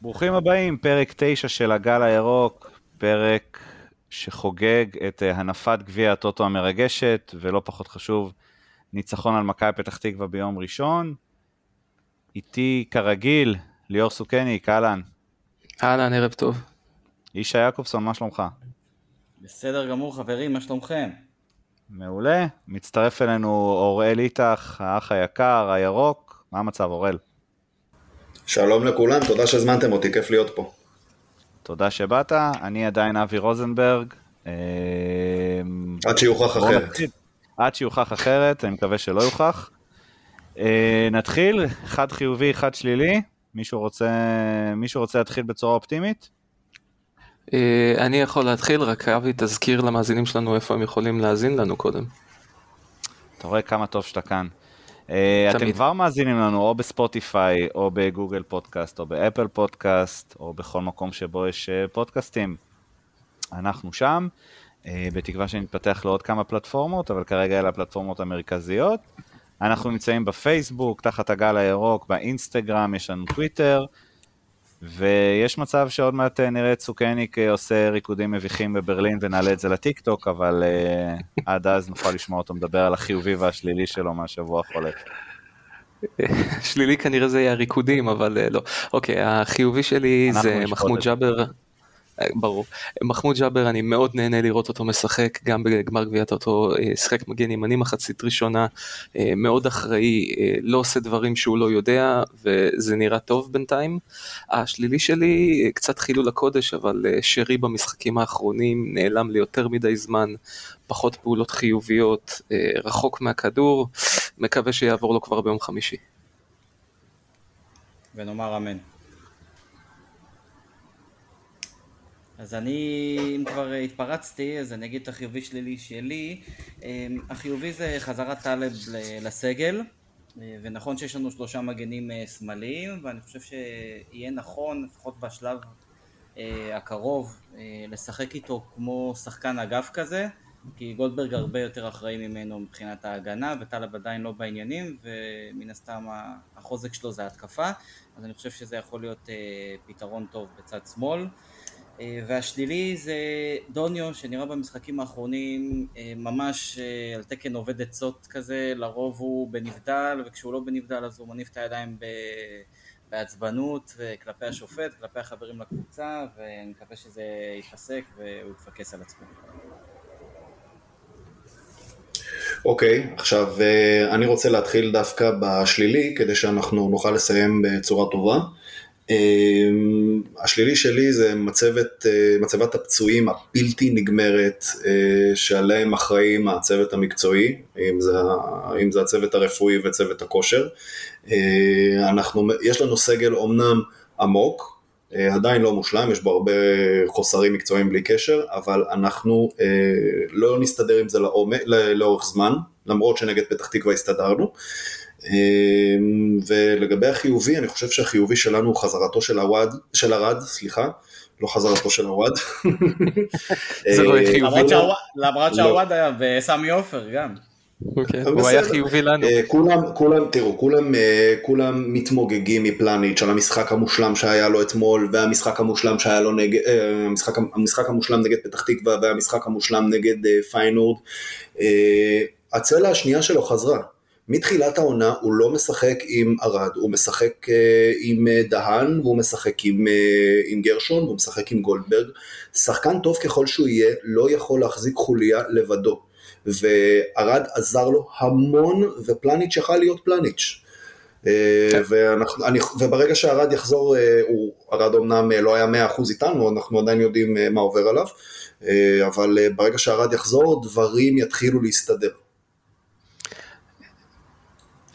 ברוכים הבאים, פרק 9 של הגל הירוק, פרק שחוגג את אה, הנפת גביע הטוטו המרגשת, ולא פחות חשוב, ניצחון על מכבי פתח תקווה ביום ראשון. איתי כרגיל, ליאור סוכני, אהלן. אהלן, ערב טוב. ישי יעקובסון, מה שלומך? בסדר גמור חברים, מה שלומכם? מעולה. מצטרף אלינו אוראל איתך, האח היקר, הירוק. מה המצב, אוראל? שלום לכולם, תודה שהזמנתם אותי, כיף להיות פה. תודה שבאת, אני עדיין אבי רוזנברג. אה, עד שיוכח אחרת. עד שיוכח אחרת, אני מקווה שלא יוכח. אה, נתחיל, אחד חיובי, אחד שלילי. מישהו רוצה, מישהו רוצה להתחיל בצורה אופטימית? אה, אני יכול להתחיל, רק אבי תזכיר למאזינים שלנו איפה הם יכולים להאזין לנו קודם. אתה רואה כמה טוב שאתה כאן. אה, אתם כבר מאזינים לנו או ב Spotify, או ב Google Podcast, או ב Apple Podcast, או בכל מקום שבו יש אה, פודקאסטים. אנחנו שם, בתקווה שנתפתח לעוד כמה פלטפורמות, אבל כרגע אלה הפלטפורמות המרכזיות. אנחנו נמצאים בפייסבוק, תחת הגל הירוק, באינסטגרם, יש לנו טוויטר. ויש מצב שעוד מעט אה, נראה את סוכניק אה, עושה ריקודים מביכים בברלין ונעלה את זה לטיק טוק, אבל uh, עד אז נוכל לשמוע אותו מדבר על החיובי והשלילי שלו מהשבוע החולף. שלילי כנראה זה יהיה הריקודים, אבל לא. אוקיי, החיובי שלי זה מחמוד ג'אבר. ברור. מחמוד ג'אבר, אני מאוד נהנה לראות אותו משחק, גם בגמר גביעת אותו, אה, שיחק מגן ימני מחצית ראשונה, אה, מאוד אחראי, אה, לא עושה דברים שהוא לא יודע, וזה נראה טוב בינתיים. השלילי שלי, קצת חילול הקודש, אבל שרי במשחקים האחרונים נעלם לי יותר מדי זמן, פחות פעולות חיוביות, רחוק מהכדור, מקווה שיעבור לו כבר ביום חמישי. ונאמר אמן. אז אני, אם כבר התפרצתי, אז אני אגיד את החיובי שלילי שלי. אמ, החיובי זה חזרת טלב לסגל, ונכון שיש לנו שלושה מגנים אה, שמאליים, ואני חושב שיהיה נכון, לפחות בשלב אה, הקרוב, אה, לשחק איתו כמו שחקן אגף כזה, כי גולדברג הרבה יותר אחראי ממנו מבחינת ההגנה, וטלב עדיין לא בעניינים, ומן הסתם החוזק שלו זה התקפה, אז אני חושב שזה יכול להיות פתרון טוב בצד שמאל. אה, והשלילי זה דוניו שנראה במשחקים האחרונים אה, ממש אה, על תקן עובד עצות כזה, לרוב הוא בנבדל וכשהוא לא בנבדל אז הוא מניף את הידיים בעצבנות כלפי השופט, כלפי החברים לקבוצה ואני מקווה שזה ייפסק והוא יתפקס על עצמו. אוקיי, okay, עכשיו אני רוצה להתחיל דווקא בשלילי כדי שאנחנו נוכל לסיים בצורה טובה. אמ, השלילי שלי זה מצבת, אה, מצבת הפצועים הבלתי נגמרת אה, שעליהם אחראים הצוות המקצועי, אם זה, אם זה הצוות הרפואי וצוות הכושר. אה, אנחנו, יש לנו סגל אומנם עמוק, עדיין לא מושלם, יש בו הרבה חוסרים מקצועיים בלי קשר, אבל אנחנו לא נסתדר עם זה לעומק, לאורך זמן, למרות שנגד פתח תקווה הסתדרנו. אמ, ולגבי החיובי, אני חושב שהחיובי שלנו הוא חזרתו של הוואד, של ארד, סליחה, לא חזרתו של הוואד. זה לא חיובי. למרות שהוואד היה בסמי עופר גם. אוקיי, הוא היה חיובי לנו. אה, כולם, כולם, תראו, כולם, אה, כולם מתמוגגים מפלניץ' על המשחק המושלם שהיה לו אתמול, והמשחק המושלם שהיה לו נגד, אה, המשחק, המשחק המושלם נגד פתח תקווה, והמשחק המושלם נגד פיינורד. הצלע השנייה שלו חזרה. מתחילת העונה הוא לא משחק עם ארד, הוא משחק uh, עם uh, דהן והוא משחק עם, uh, עם גרשון והוא משחק עם גולדברג. שחקן טוב ככל שהוא יהיה, לא יכול להחזיק חוליה לבדו. וארד עזר לו המון ופלניץ' יכל להיות פלניץ'. כן. ואנחנו, אני, וברגע שארד יחזור, הוא, ארד אמנם לא היה 100% איתנו, אנחנו עדיין יודעים מה עובר עליו, אבל ברגע שארד יחזור דברים יתחילו להסתדר.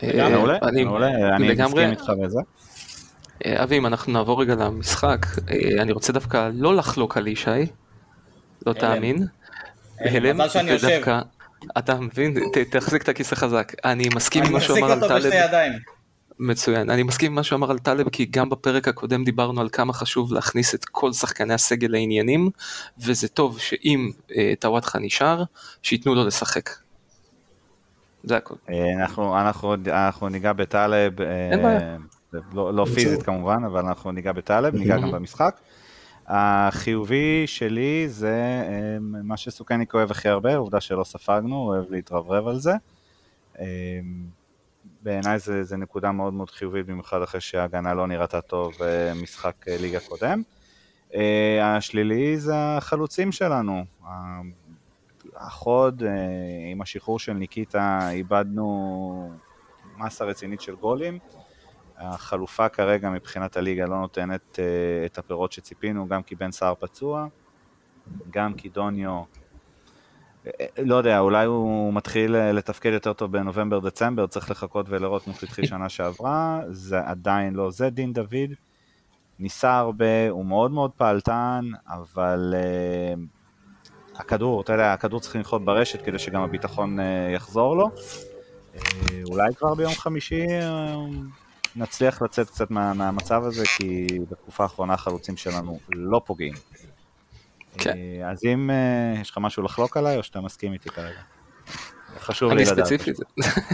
אה, מעולה, מעולה, אני מסכים איתך בזה. אה, אבי, אם אנחנו נעבור רגע למשחק, אה, אני רוצה דווקא לא לחלוק על ישי, לא תאמין. מזל שאני יושב. אתה מבין? תחזיק את הכיסא חזק. אני מסכים עם מה שהוא אמר על טלב. מצוין. אני מסכים עם מה שהוא אמר על טלב, כי גם בפרק הקודם דיברנו על כמה חשוב להכניס את כל שחקני הסגל לעניינים, וזה טוב שאם טוואטחה נשאר, שייתנו לו לשחק. זה הכל. אה, אנחנו, אנחנו, אנחנו ניגע בטלב. אין בעיה. לא, לא פיזית כמובן, אבל אנחנו ניגע בטלב, ניגע גם במשחק. החיובי שלי זה מה שסוכניק אוהב הכי הרבה, עובדה שלא ספגנו, הוא אוהב להתרברב על זה. בעיניי זה, זה נקודה מאוד מאוד חיובית, במיוחד אחרי שההגנה לא נראתה טוב משחק ליגה קודם. השלילי זה החלוצים שלנו. החוד, עם השחרור של ניקיטה, איבדנו מסה רצינית של גולים. החלופה כרגע מבחינת הליגה לא נותנת uh, את הפירות שציפינו, גם כי בן סער פצוע, גם כי דוניו, אה, לא יודע, אולי הוא מתחיל אה, לתפקד יותר טוב בנובמבר-דצמבר, צריך לחכות ולראות כמו שהתחיל שנה שעברה, זה עדיין לא זה דין דוד. ניסה הרבה, הוא מאוד מאוד פעלתן, אבל הכדור, אתה יודע, הכדור צריך לנחות ברשת כדי שגם הביטחון uh, יחזור לו. Uh, אולי כבר ביום חמישי נצליח לצאת קצת מה, מהמצב הזה, כי בתקופה האחרונה החלוצים שלנו לא פוגעים. כן. אה, אז אם יש לך משהו לחלוק עליי, או שאתה מסכים איתי כרגע? חשוב לי לדעת. אני ספציפית,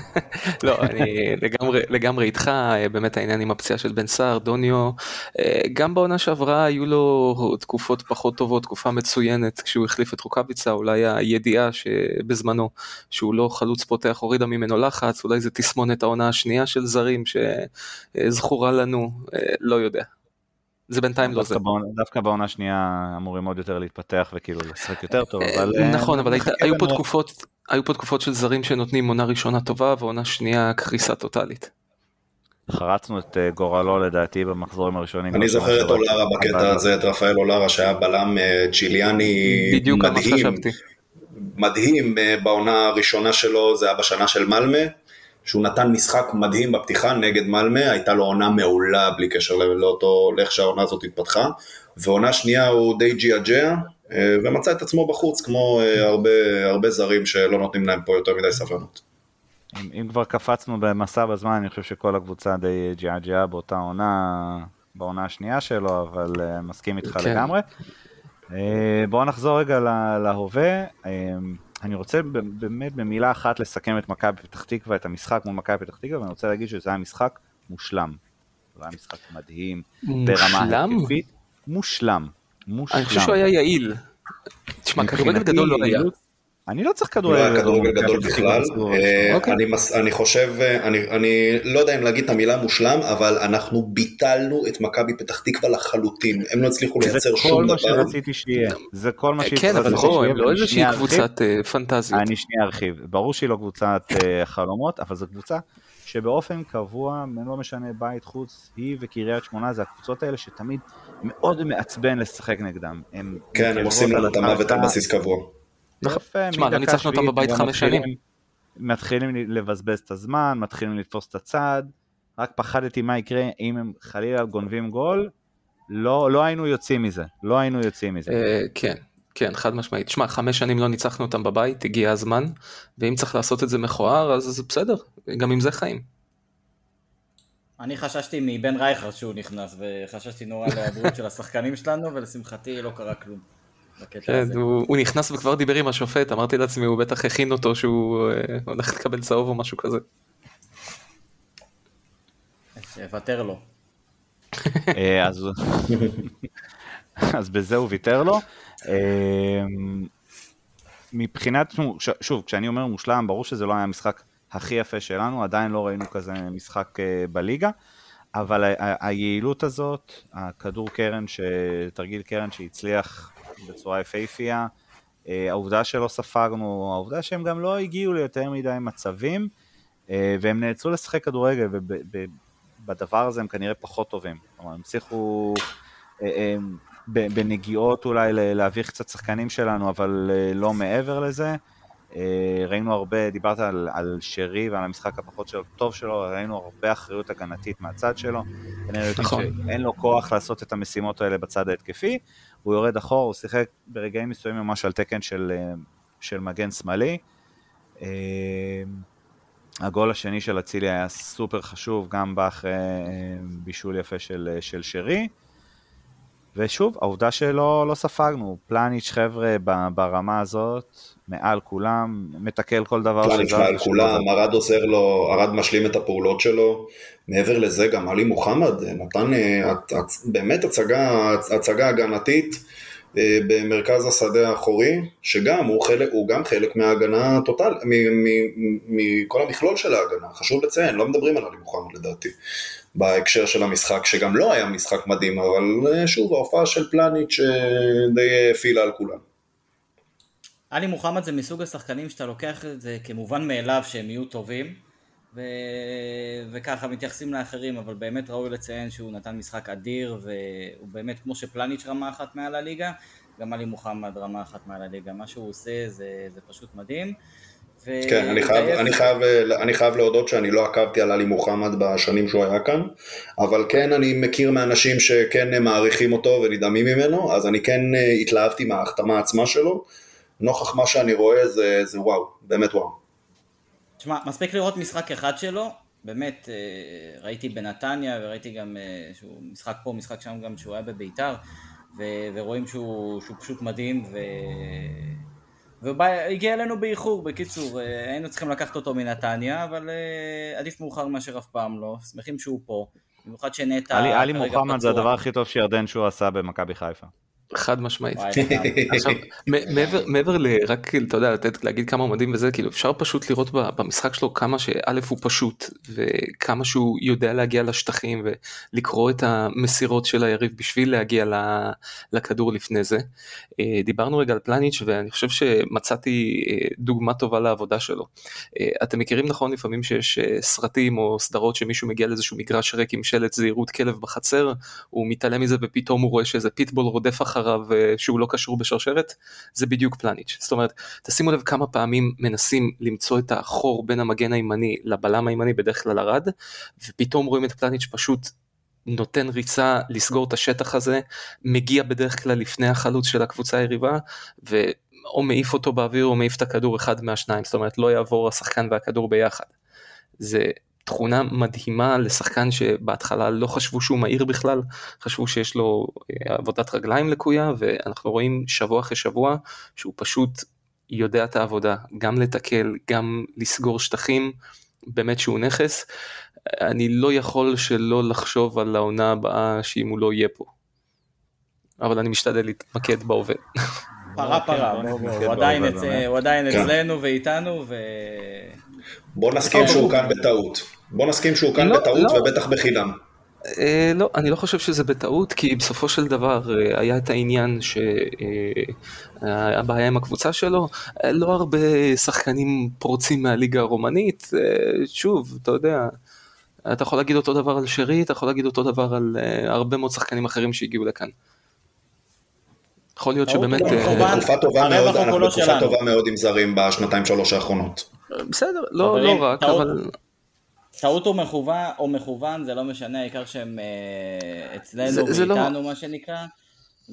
לא, אני לגמרי, לגמרי איתך, אה, באמת העניין עם הפציעה של בן סער, דוניו, אה, גם בעונה שעברה היו לו תקופות פחות טובות, תקופה מצוינת כשהוא החליף את רוקאביצה, אולי הידיעה שבזמנו שהוא לא חלוץ פותח הורידה ממנו לחץ, אולי זה תסמונת העונה השנייה של זרים שזכורה לנו, אה, לא יודע. זה בינתיים לא זה. דווקא בעונה שנייה אמורים עוד יותר להתפתח וכאילו לשחק יותר טוב, אבל... נכון, אבל היו פה תקופות, היו פה תקופות של זרים שנותנים עונה ראשונה טובה ועונה שנייה קריסה טוטאלית. חרצנו את אה, גורלו לדעתי במחזורים הראשונים. אני זוכר את אולרה בקטע הזה, את רפאל אולרה שהיה בלם אה, צ'יליאני מדהים. מדהים אה, בעונה הראשונה שלו, זה היה בשנה של מלמה. שהוא נתן משחק מדהים בפתיחה נגד מלמה, הייתה לו עונה מעולה בלי קשר לאותו, לאיך שהעונה הזאת התפתחה, ועונה שנייה הוא די ג'יאג'ע, אה, ומצא את עצמו בחוץ, כמו אה, הרבה, הרבה זרים שלא נותנים להם פה יותר מדי סבלנות. אם, אם כבר קפצנו במסע בזמן, אני חושב שכל הקבוצה די ג'יאג'ע באותה עונה, בעונה השנייה שלו, אבל uh, מסכים איתך כן. לגמרי. Uh, בואו נחזור רגע להווה. אני רוצה באמת במילה אחת לסכם את מכבי פתח תקווה, את המשחק מול מכבי פתח תקווה, ואני רוצה להגיד שזה היה משחק מושלם. זה היה משחק מדהים, ברמה התקפית, מושלם. מושלם. אני חושב שהוא היה יעיל. תשמע, כדורגל גדול לא היה. אני לא צריך כדורגל גדול. לא כדורגל גדול בכלל. אה, אוקיי. אני חושב, אני לא יודע אם להגיד את המילה מושלם, אבל אנחנו ביטלנו את מכבי פתח תקווה לחלוטין. הם לא הצליחו לייצר שום דבר. זה כל מה שרציתי שיהיה. זה כל מה שהצטרכתי שיהיה. כן, אבל הם לא איזושהי קבוצת אה, פנטזיות. אני שנייה ארחיב. ברור שהיא לא קבוצת אה, חלומות, אבל זו קבוצה שבאופן קבוע, לא משנה בית חוץ, היא וקריית שמונה זה הקבוצות האלה שתמיד מאוד מעצבן לשחק נגדם. כן, הם עושים לנו את המוות על בסיס קבוע. יפה, תשמע, לא ניצחנו אותם בבית חמש שנים. מתחילים לבזבז את הזמן, מתחילים לתפוס את הצד, רק פחדתי מה יקרה אם הם חלילה גונבים גול, לא, לא היינו יוצאים מזה, לא היינו יוצאים מזה. אה, כן, כן, חד משמעית. תשמע, חמש שנים לא ניצחנו אותם בבית, הגיע הזמן, ואם צריך לעשות את זה מכוער, אז זה בסדר, גם עם זה חיים. אני חששתי מבן רייכרד שהוא נכנס, וחששתי נורא להיעדרות של השחקנים שלנו, ולשמחתי לא קרה כלום. כן, הוא, הוא נכנס וכבר דיבר עם השופט, אמרתי לעצמי, הוא בטח הכין אותו שהוא אה, הולך לקבל צהוב או משהו כזה. שיוותר לו. אה, אז, אז בזה הוא ויתר לו. אה, מבחינת, שוב, כשאני אומר מושלם, ברור שזה לא היה המשחק הכי יפה שלנו, עדיין לא ראינו כזה משחק בליגה, אבל היעילות הזאת, הכדור קרן, תרגיל קרן שהצליח בצורה יפהפייה. אה, העובדה שלא ספגנו, העובדה שהם גם לא הגיעו ליותר מדי מצבים, אה, והם נאלצו לשחק כדורגל, ובדבר הזה הם כנראה פחות טובים. כלומר, הם הצליחו אה, בנגיעות אולי להביך קצת שחקנים שלנו, אבל לא מעבר לזה. ראינו הרבה, דיברת על, על שרי ועל המשחק הפחות שלו, טוב שלו, ראינו הרבה אחריות הגנתית מהצד שלו. נכון. אין לו כוח לעשות את המשימות האלה בצד ההתקפי, הוא יורד אחורה, הוא שיחק ברגעים מסוימים ממש על תקן של, אה, של מגן שמאלי. אה, הגול השני של אצילי היה סופר חשוב, גם בא אחרי אה, בישול יפה של, של שרי. ושוב, העובדה שלא לא ספגנו, פלניץ' חבר'ה ברמה הזאת, מעל כולם, מתקל כל דבר. פלניץ' מעל כולם, ארד עוזר לו, ארד משלים את הפעולות שלו. מעבר לזה גם עלי מוחמד נתן אה, באמת הצגה, הצגה הגנתית אה, במרכז השדה האחורי, שגם הוא, חלק, הוא גם חלק מההגנה הטוטל, מכל המכלול של ההגנה, חשוב לציין, לא מדברים על עלי מוחמד לדעתי. בהקשר של המשחק, שגם לא היה משחק מדהים, אבל אה, שוב, ההופעה של פלניץ' די הפעילה על כולם. עלי מוחמד זה מסוג השחקנים שאתה לוקח את זה כמובן מאליו שהם יהיו טובים, ו... וככה מתייחסים לאחרים, אבל באמת ראוי לציין שהוא נתן משחק אדיר, והוא באמת כמו שפלניץ' רמה אחת מעל הליגה, גם עלי מוחמד רמה אחת מעל הליגה, מה שהוא עושה זה, זה פשוט מדהים. ו... כן, אני חייב, אני, חייב, אני חייב להודות שאני לא עקבתי על עלי מוחמד בשנים שהוא היה כאן, אבל כן אני מכיר מאנשים שכן מעריכים אותו ונדהמים ממנו, אז אני כן אה, התלהבתי מההחתמה עצמה שלו, נוכח מה שאני רואה זה, זה וואו, באמת וואו. תשמע, מספיק לראות משחק אחד שלו, באמת, אה, ראיתי בנתניה וראיתי גם אה, שהוא משחק פה, משחק שם גם שהוא היה בביתר, ו- ורואים שהוא, שהוא פשוט מדהים, ו... והגיע אלינו באיחור, בקיצור, אה, היינו צריכים לקחת אותו מנתניה, אבל עדיף מאוחר מאשר אף פעם לא, שמחים שהוא פה, במיוחד שנטע. עלי מוחמד זה הדבר הכי טוב שירדן שהוא עשה במכבי חיפה. חד משמעית. עכשיו, מעבר, מעבר לרק, אתה יודע, לתת, להגיד כמה מדהים וזה, כאילו אפשר פשוט לראות במשחק שלו כמה שא' הוא פשוט, וכמה שהוא יודע להגיע לשטחים ולקרוא את המסירות של היריב בשביל להגיע לכדור לפני זה. אה, דיברנו רגע על פלניץ' ואני חושב שמצאתי אה, דוגמה טובה לעבודה שלו. אה, אתם מכירים נכון לפעמים שיש סרטים או סדרות שמישהו מגיע לאיזשהו מגרש ריק עם שלט זהירות כלב בחצר, הוא מתעלם מזה ופתאום הוא רואה שאיזה פיטבול רודף אחריו. אחריו שהוא לא קשור בשרשרת, זה בדיוק פלניץ'. זאת אומרת, תשימו לב כמה פעמים מנסים למצוא את החור בין המגן הימני לבלם הימני בדרך כלל ארד, ופתאום רואים את פלניץ' פשוט נותן ריצה לסגור את השטח הזה, מגיע בדרך כלל לפני החלוץ של הקבוצה היריבה, ו... או מעיף אותו באוויר או מעיף את הכדור אחד מהשניים, זאת אומרת לא יעבור השחקן והכדור ביחד. זה תכונה מדהימה לשחקן שבהתחלה לא חשבו שהוא מהיר בכלל, חשבו שיש לו אה, עבודת רגליים לקויה ואנחנו רואים שבוע אחרי שבוע שהוא פשוט יודע את העבודה, גם לתקל, גם לסגור שטחים, באמת שהוא נכס. אני לא יכול שלא לחשוב על העונה הבאה שאם הוא לא יהיה פה. אבל אני משתדל להתמקד בהווה. פרה פרה, הוא עדיין כן. אצלנו ואיתנו ו... בוא נסכים שהוא כאן בטעות. בוא נסכים שהוא כאן לא, בטעות לא. ובטח בחינם. אה, לא, אני לא חושב שזה בטעות, כי בסופו של דבר אה, היה את העניין שהבעיה אה, עם הקבוצה שלו, לא הרבה שחקנים פורצים מהליגה הרומנית, שוב, אתה יודע, אתה יכול להגיד אותו דבר על שרי, אתה יכול להגיד אותו דבר על הרבה מאוד שחקנים אחרים שהגיעו לכאן. יכול להיות שבאמת... תקופה טובה מאוד, אנחנו בתקופה טובה מאוד עם זרים בשנתיים שלוש האחרונות. בסדר, לא, לא רק, אבל... טעות או מכוון, או מכוון, זה לא משנה, העיקר שהם אה, אצלנו זה, זה לא- ואיתנו, לא... מה שנקרא.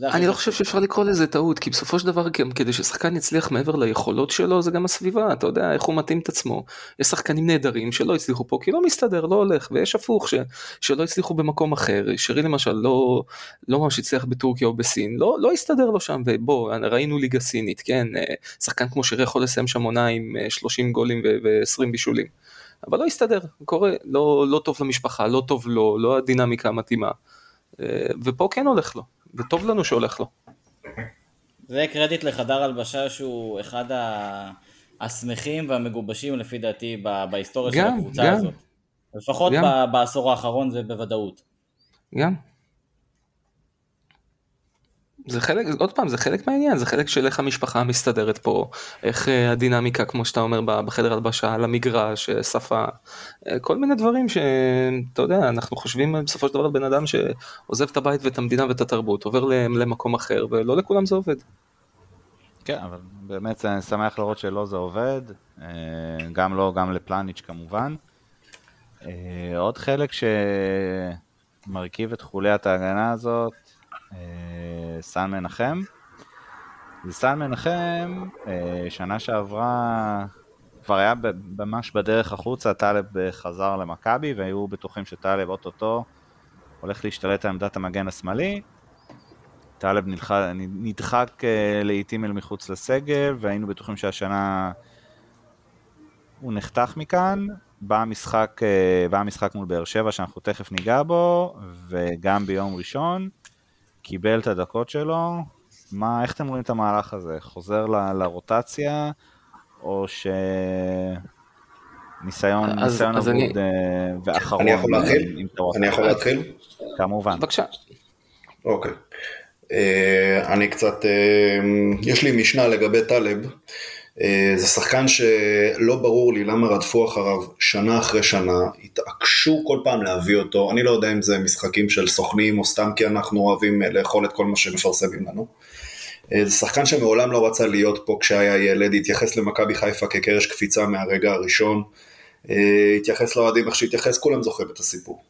אני לא חושב שאפשר לקרוא לזה טעות, כי בסופו של דבר גם כדי ששחקן יצליח מעבר ליכולות שלו, זה גם הסביבה, אתה יודע איך הוא מתאים את עצמו. יש שחקנים נהדרים שלא הצליחו פה כי לא מסתדר, לא הולך, ויש הפוך ש, שלא הצליחו במקום אחר. שרי למשל לא, לא ממש הצליח בטורקיה או בסין, לא, לא הסתדר לו שם, ובוא, ראינו ליגה סינית, כן, אה, שחקן כמו שרי יכול לסיים שם עונה עם 30 אה, גולים ו-20 בישולים. אבל לא הסתדר, קורה, לא, לא טוב למשפחה, לא טוב לו, לא הדינמיקה המתאימה. אה, ופה כן הולך לו, וטוב לנו שהולך לו. זה קרדיט לחדר הלבשה שהוא אחד השמחים והמגובשים לפי דעתי בהיסטוריה גם, של הקבוצה גם, הזאת. לפחות גם. בעשור האחרון זה בוודאות. גם. זה חלק, עוד פעם, זה חלק מהעניין, זה חלק של איך המשפחה מסתדרת פה, איך אה, הדינמיקה, כמו שאתה אומר, בחדר הלבשה, על המגרש, אה, שפה, אה, כל מיני דברים שאתה יודע, אנחנו חושבים בסופו של דבר בן אדם שעוזב את הבית ואת המדינה ואת התרבות, עובר למקום אחר, ולא לכולם זה עובד. כן, אבל באמת אני שמח לראות שלא זה עובד, גם לא, גם לפלניץ' כמובן. עוד חלק שמרכיב את חוליית ההגנה הזאת, סן מנחם. וסן מנחם, אה, שנה שעברה, כבר היה ממש בדרך החוצה, טלב אה, חזר למכבי, והיו בטוחים שטלב אוטוטו הולך להשתלט על עמדת המגן השמאלי. טלב נדחק אה, לעיתים אל מחוץ לסגל, והיינו בטוחים שהשנה הוא נחתך מכאן. בא המשחק, אה, בא המשחק מול באר שבע שאנחנו תכף ניגע בו, וגם ביום ראשון, קיבל את הדקות שלו. מה, איך אתם רואים את המהלך הזה? חוזר ל, לרוטציה, או ש... ניסיון, אז, ניסיון אז אבוד אני... אה, ואחרון. אני יכול להתחיל? אני יכול להתחיל? כמובן. בבקשה. אוקיי. אה, אני קצת, אה, יש לי משנה לגבי טלב. זה שחקן שלא ברור לי למה רדפו אחריו שנה אחרי שנה, התעקשו כל פעם להביא אותו, אני לא יודע אם זה משחקים של סוכנים או סתם כי אנחנו אוהבים לאכול את כל מה שמפרסמים לנו. זה שחקן שמעולם לא רצה להיות פה כשהיה ילד, התייחס למכבי חיפה כקרש קפיצה מהרגע הראשון, התייחס לאוהדים איך שהתייחס, כולם זוכרים את הסיפור.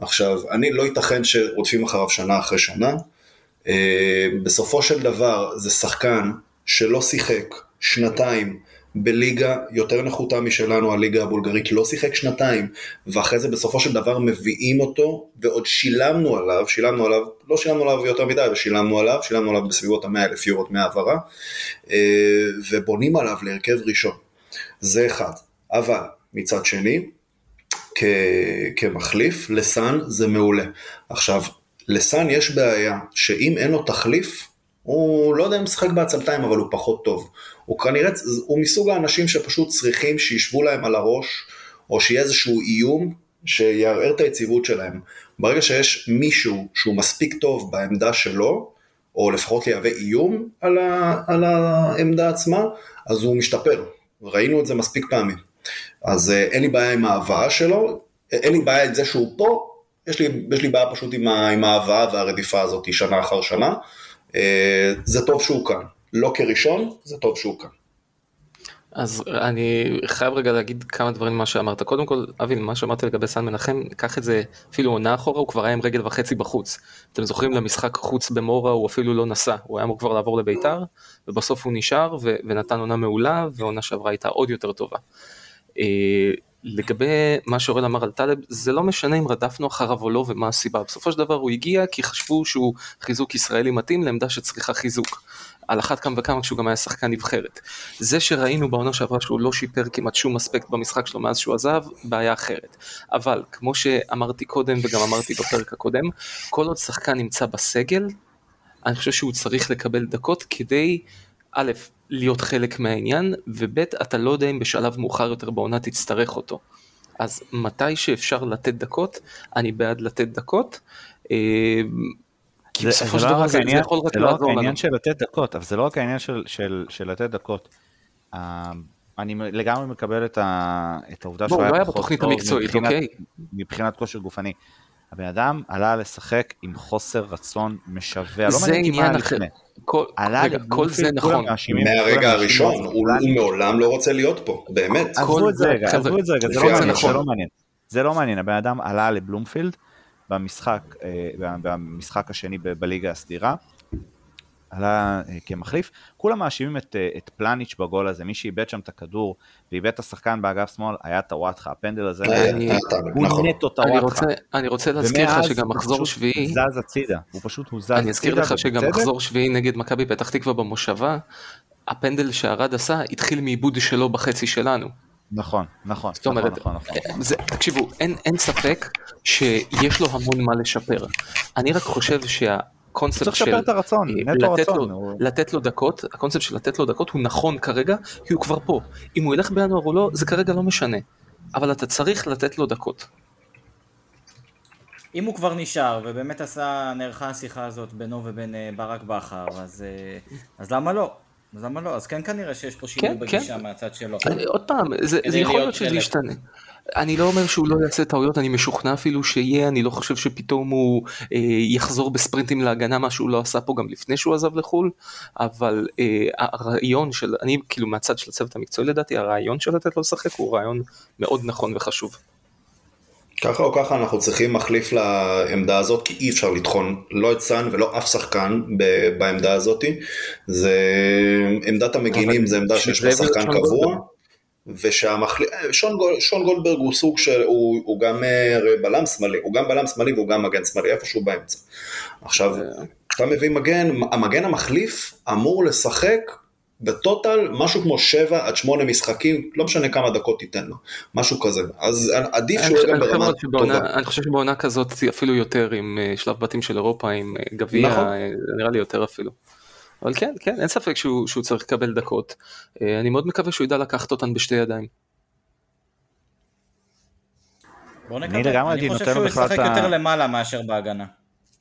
עכשיו, אני לא ייתכן שרודפים אחריו שנה אחרי שנה. בסופו של דבר זה שחקן שלא שיחק שנתיים בליגה יותר נחותה משלנו, הליגה הבולגרית, לא שיחק שנתיים, ואחרי זה בסופו של דבר מביאים אותו, ועוד שילמנו עליו, שילמנו עליו, לא שילמנו עליו יותר מדי, אבל שילמנו עליו, שילמנו עליו בסביבות המאה אלף יורות מהעברה, ובונים עליו להרכב ראשון. זה אחד. אבל מצד שני, כ- כמחליף, לסאן זה מעולה. עכשיו, לסאן יש בעיה, שאם אין לו תחליף, הוא לא יודע אם משחק בעצלתיים, אבל הוא פחות טוב. הוא כנראה, הוא מסוג האנשים שפשוט צריכים שישבו להם על הראש, או שיהיה איזשהו איום שיערער את היציבות שלהם. ברגע שיש מישהו שהוא מספיק טוב בעמדה שלו, או לפחות יהווה איום על, ה, על העמדה עצמה, אז הוא משתפר. ראינו את זה מספיק פעמים. אז אה, אין לי בעיה עם ההבאה שלו, אין לי בעיה עם זה שהוא פה, יש לי, יש לי בעיה פשוט עם, עם ההבאה והרדיפה הזאת שנה אחר שנה. אה, זה טוב שהוא כאן, לא כראשון, זה טוב שהוא כאן. אז אני חייב רגע להגיד כמה דברים ממה שאמרת. קודם כל, אבי, מה שאמרת לגבי סן מנחם, קח את זה אפילו עונה אחורה, הוא כבר היה עם רגל וחצי בחוץ. אתם זוכרים למשחק חוץ במורה, הוא אפילו לא נסע, הוא היה אמור כבר לעבור לביתר, ובסוף הוא נשאר ו- ונתן עונה מעולה, ועונה שעברה הייתה עוד יותר טובה. לגבי מה שאורל אמר על טלב, זה לא משנה אם רדפנו אחריו או לא ומה הסיבה. בסופו של דבר הוא הגיע כי חשבו שהוא חיזוק ישראלי מתאים לעמדה שצריכה חיזוק. על אחת כמה וכמה כשהוא גם היה שחקן נבחרת. זה שראינו בעונה שעברה שהוא לא שיפר כמעט שום אספקט במשחק שלו מאז שהוא עזב, בעיה אחרת. אבל כמו שאמרתי קודם וגם אמרתי בפרק הקודם, כל עוד שחקן נמצא בסגל, אני חושב שהוא צריך לקבל דקות כדי, א', להיות חלק מהעניין, וב' אתה לא יודע אם בשלב מאוחר יותר בעונה תצטרך אותו. אז מתי שאפשר לתת דקות, אני בעד לתת דקות. אה, כי זה, בסופו של לא דבר זה, זה יכול רק לעזור לנו. זה לא רק העניין של לתת דקות, אבל זה לא רק העניין של, של, של לתת דקות. Uh, אני לגמרי מקבל את, ה, את העובדה שהוא היה לא פחות טוב אוקיי. מבחינת כושר גופני. הבן אדם עלה לשחק עם חוסר רצון משווע, לא מעניין אותי מה לפני. כל, רגע, כל זה נכון. מהרגע הראשון, הוא מעולם לא רוצה להיות פה, באמת. עזבו את זה רגע, עזבו את זה רגע, זה לא מעניין. זה לא מעניין, הבן אדם עלה לבלומפילד במשחק, אה, במשחק השני בליגה הסדירה, עלה אה, כמחליף, כולם מאשימים את, אה, את פלניץ' בגול הזה, מי שאיבד שם את הכדור ואיבד את השחקן באגף שמאל היה טוואטחה, הפנדל הזה, הוא נכון. נטו טוואטחה. אני רוצה להזכיר לך שגם מחזור שביעי, הוא זז הצידה, הוא פשוט הוא זז הצידה, אני אזכיר לך שגם מחזור שביעי נגד מכבי פתח תקווה במושבה, הפנדל שהרד עשה התחיל מעיבוד שלו בחצי שלנו. נכון, נכון, זאת אומרת, נכון, נכון, נכון. זה, תקשיבו, אין, אין ספק שיש לו המון מה לשפר. אני רק חושב שהקונספט של... צריך לשפר את הרצון, אה, נטו לתת רצון. לו, הוא... לתת לו דקות, הקונספט של לתת לו דקות הוא נכון כרגע, כי הוא כבר פה. אם הוא ילך בינואר או לא, זה כרגע לא משנה. אבל אתה צריך לתת לו דקות. אם הוא כבר נשאר, ובאמת עשה, נערכה השיחה הזאת בינו ובין אה, ברק בכר, אז, אה, אז למה לא? אז למה לא? אז כן כנראה שיש פה שינוי כן, בגישה כן. מהצד שלו. אני, עוד פעם, זה, זה יכול להיות שזה ישתנה. אני לא אומר שהוא לא יעשה טעויות, אני משוכנע אפילו שיהיה, אני לא חושב שפתאום הוא אה, יחזור בספרינטים להגנה, מה שהוא לא עשה פה גם לפני שהוא עזב לחו"ל, אבל אה, הרעיון של, אני כאילו מהצד של הצוות המקצועי לדעתי, הרעיון של לתת לו לשחק הוא רעיון מאוד נכון וחשוב. ככה או ככה אנחנו צריכים מחליף לעמדה הזאת, כי אי אפשר לטחון לא את סאן ולא אף שחקן בעמדה הזאת. זה עמדת המגינים, זה עמדה שיש לה שחקן קבוע. ושהמחליף, שון, גול, שון גולדברג הוא סוג של, הוא, הוא גם אה, בלם שמאלי, הוא גם בלם שמאלי והוא גם מגן שמאלי, איפשהו באמצע. עכשיו, כשאתה מביא מגן, המגן המחליף אמור לשחק בטוטל משהו כמו 7 עד 8 משחקים, לא משנה כמה דקות תיתן לו, משהו כזה. אז עדיף שהוא יהיה גם ברמה טובה. אני חושב שבעונה כזאת אפילו יותר עם אה, שלב בתים של אירופה, עם אה, גביע, נכון. אה, נראה לי יותר אפילו. אבל כן, כן, אין ספק שהוא, שהוא צריך לקבל דקות. אני מאוד מקווה שהוא ידע לקחת אותן בשתי ידיים. בוא נקווה, אני חושב שהוא ישחק יותר למעלה מאשר בהגנה.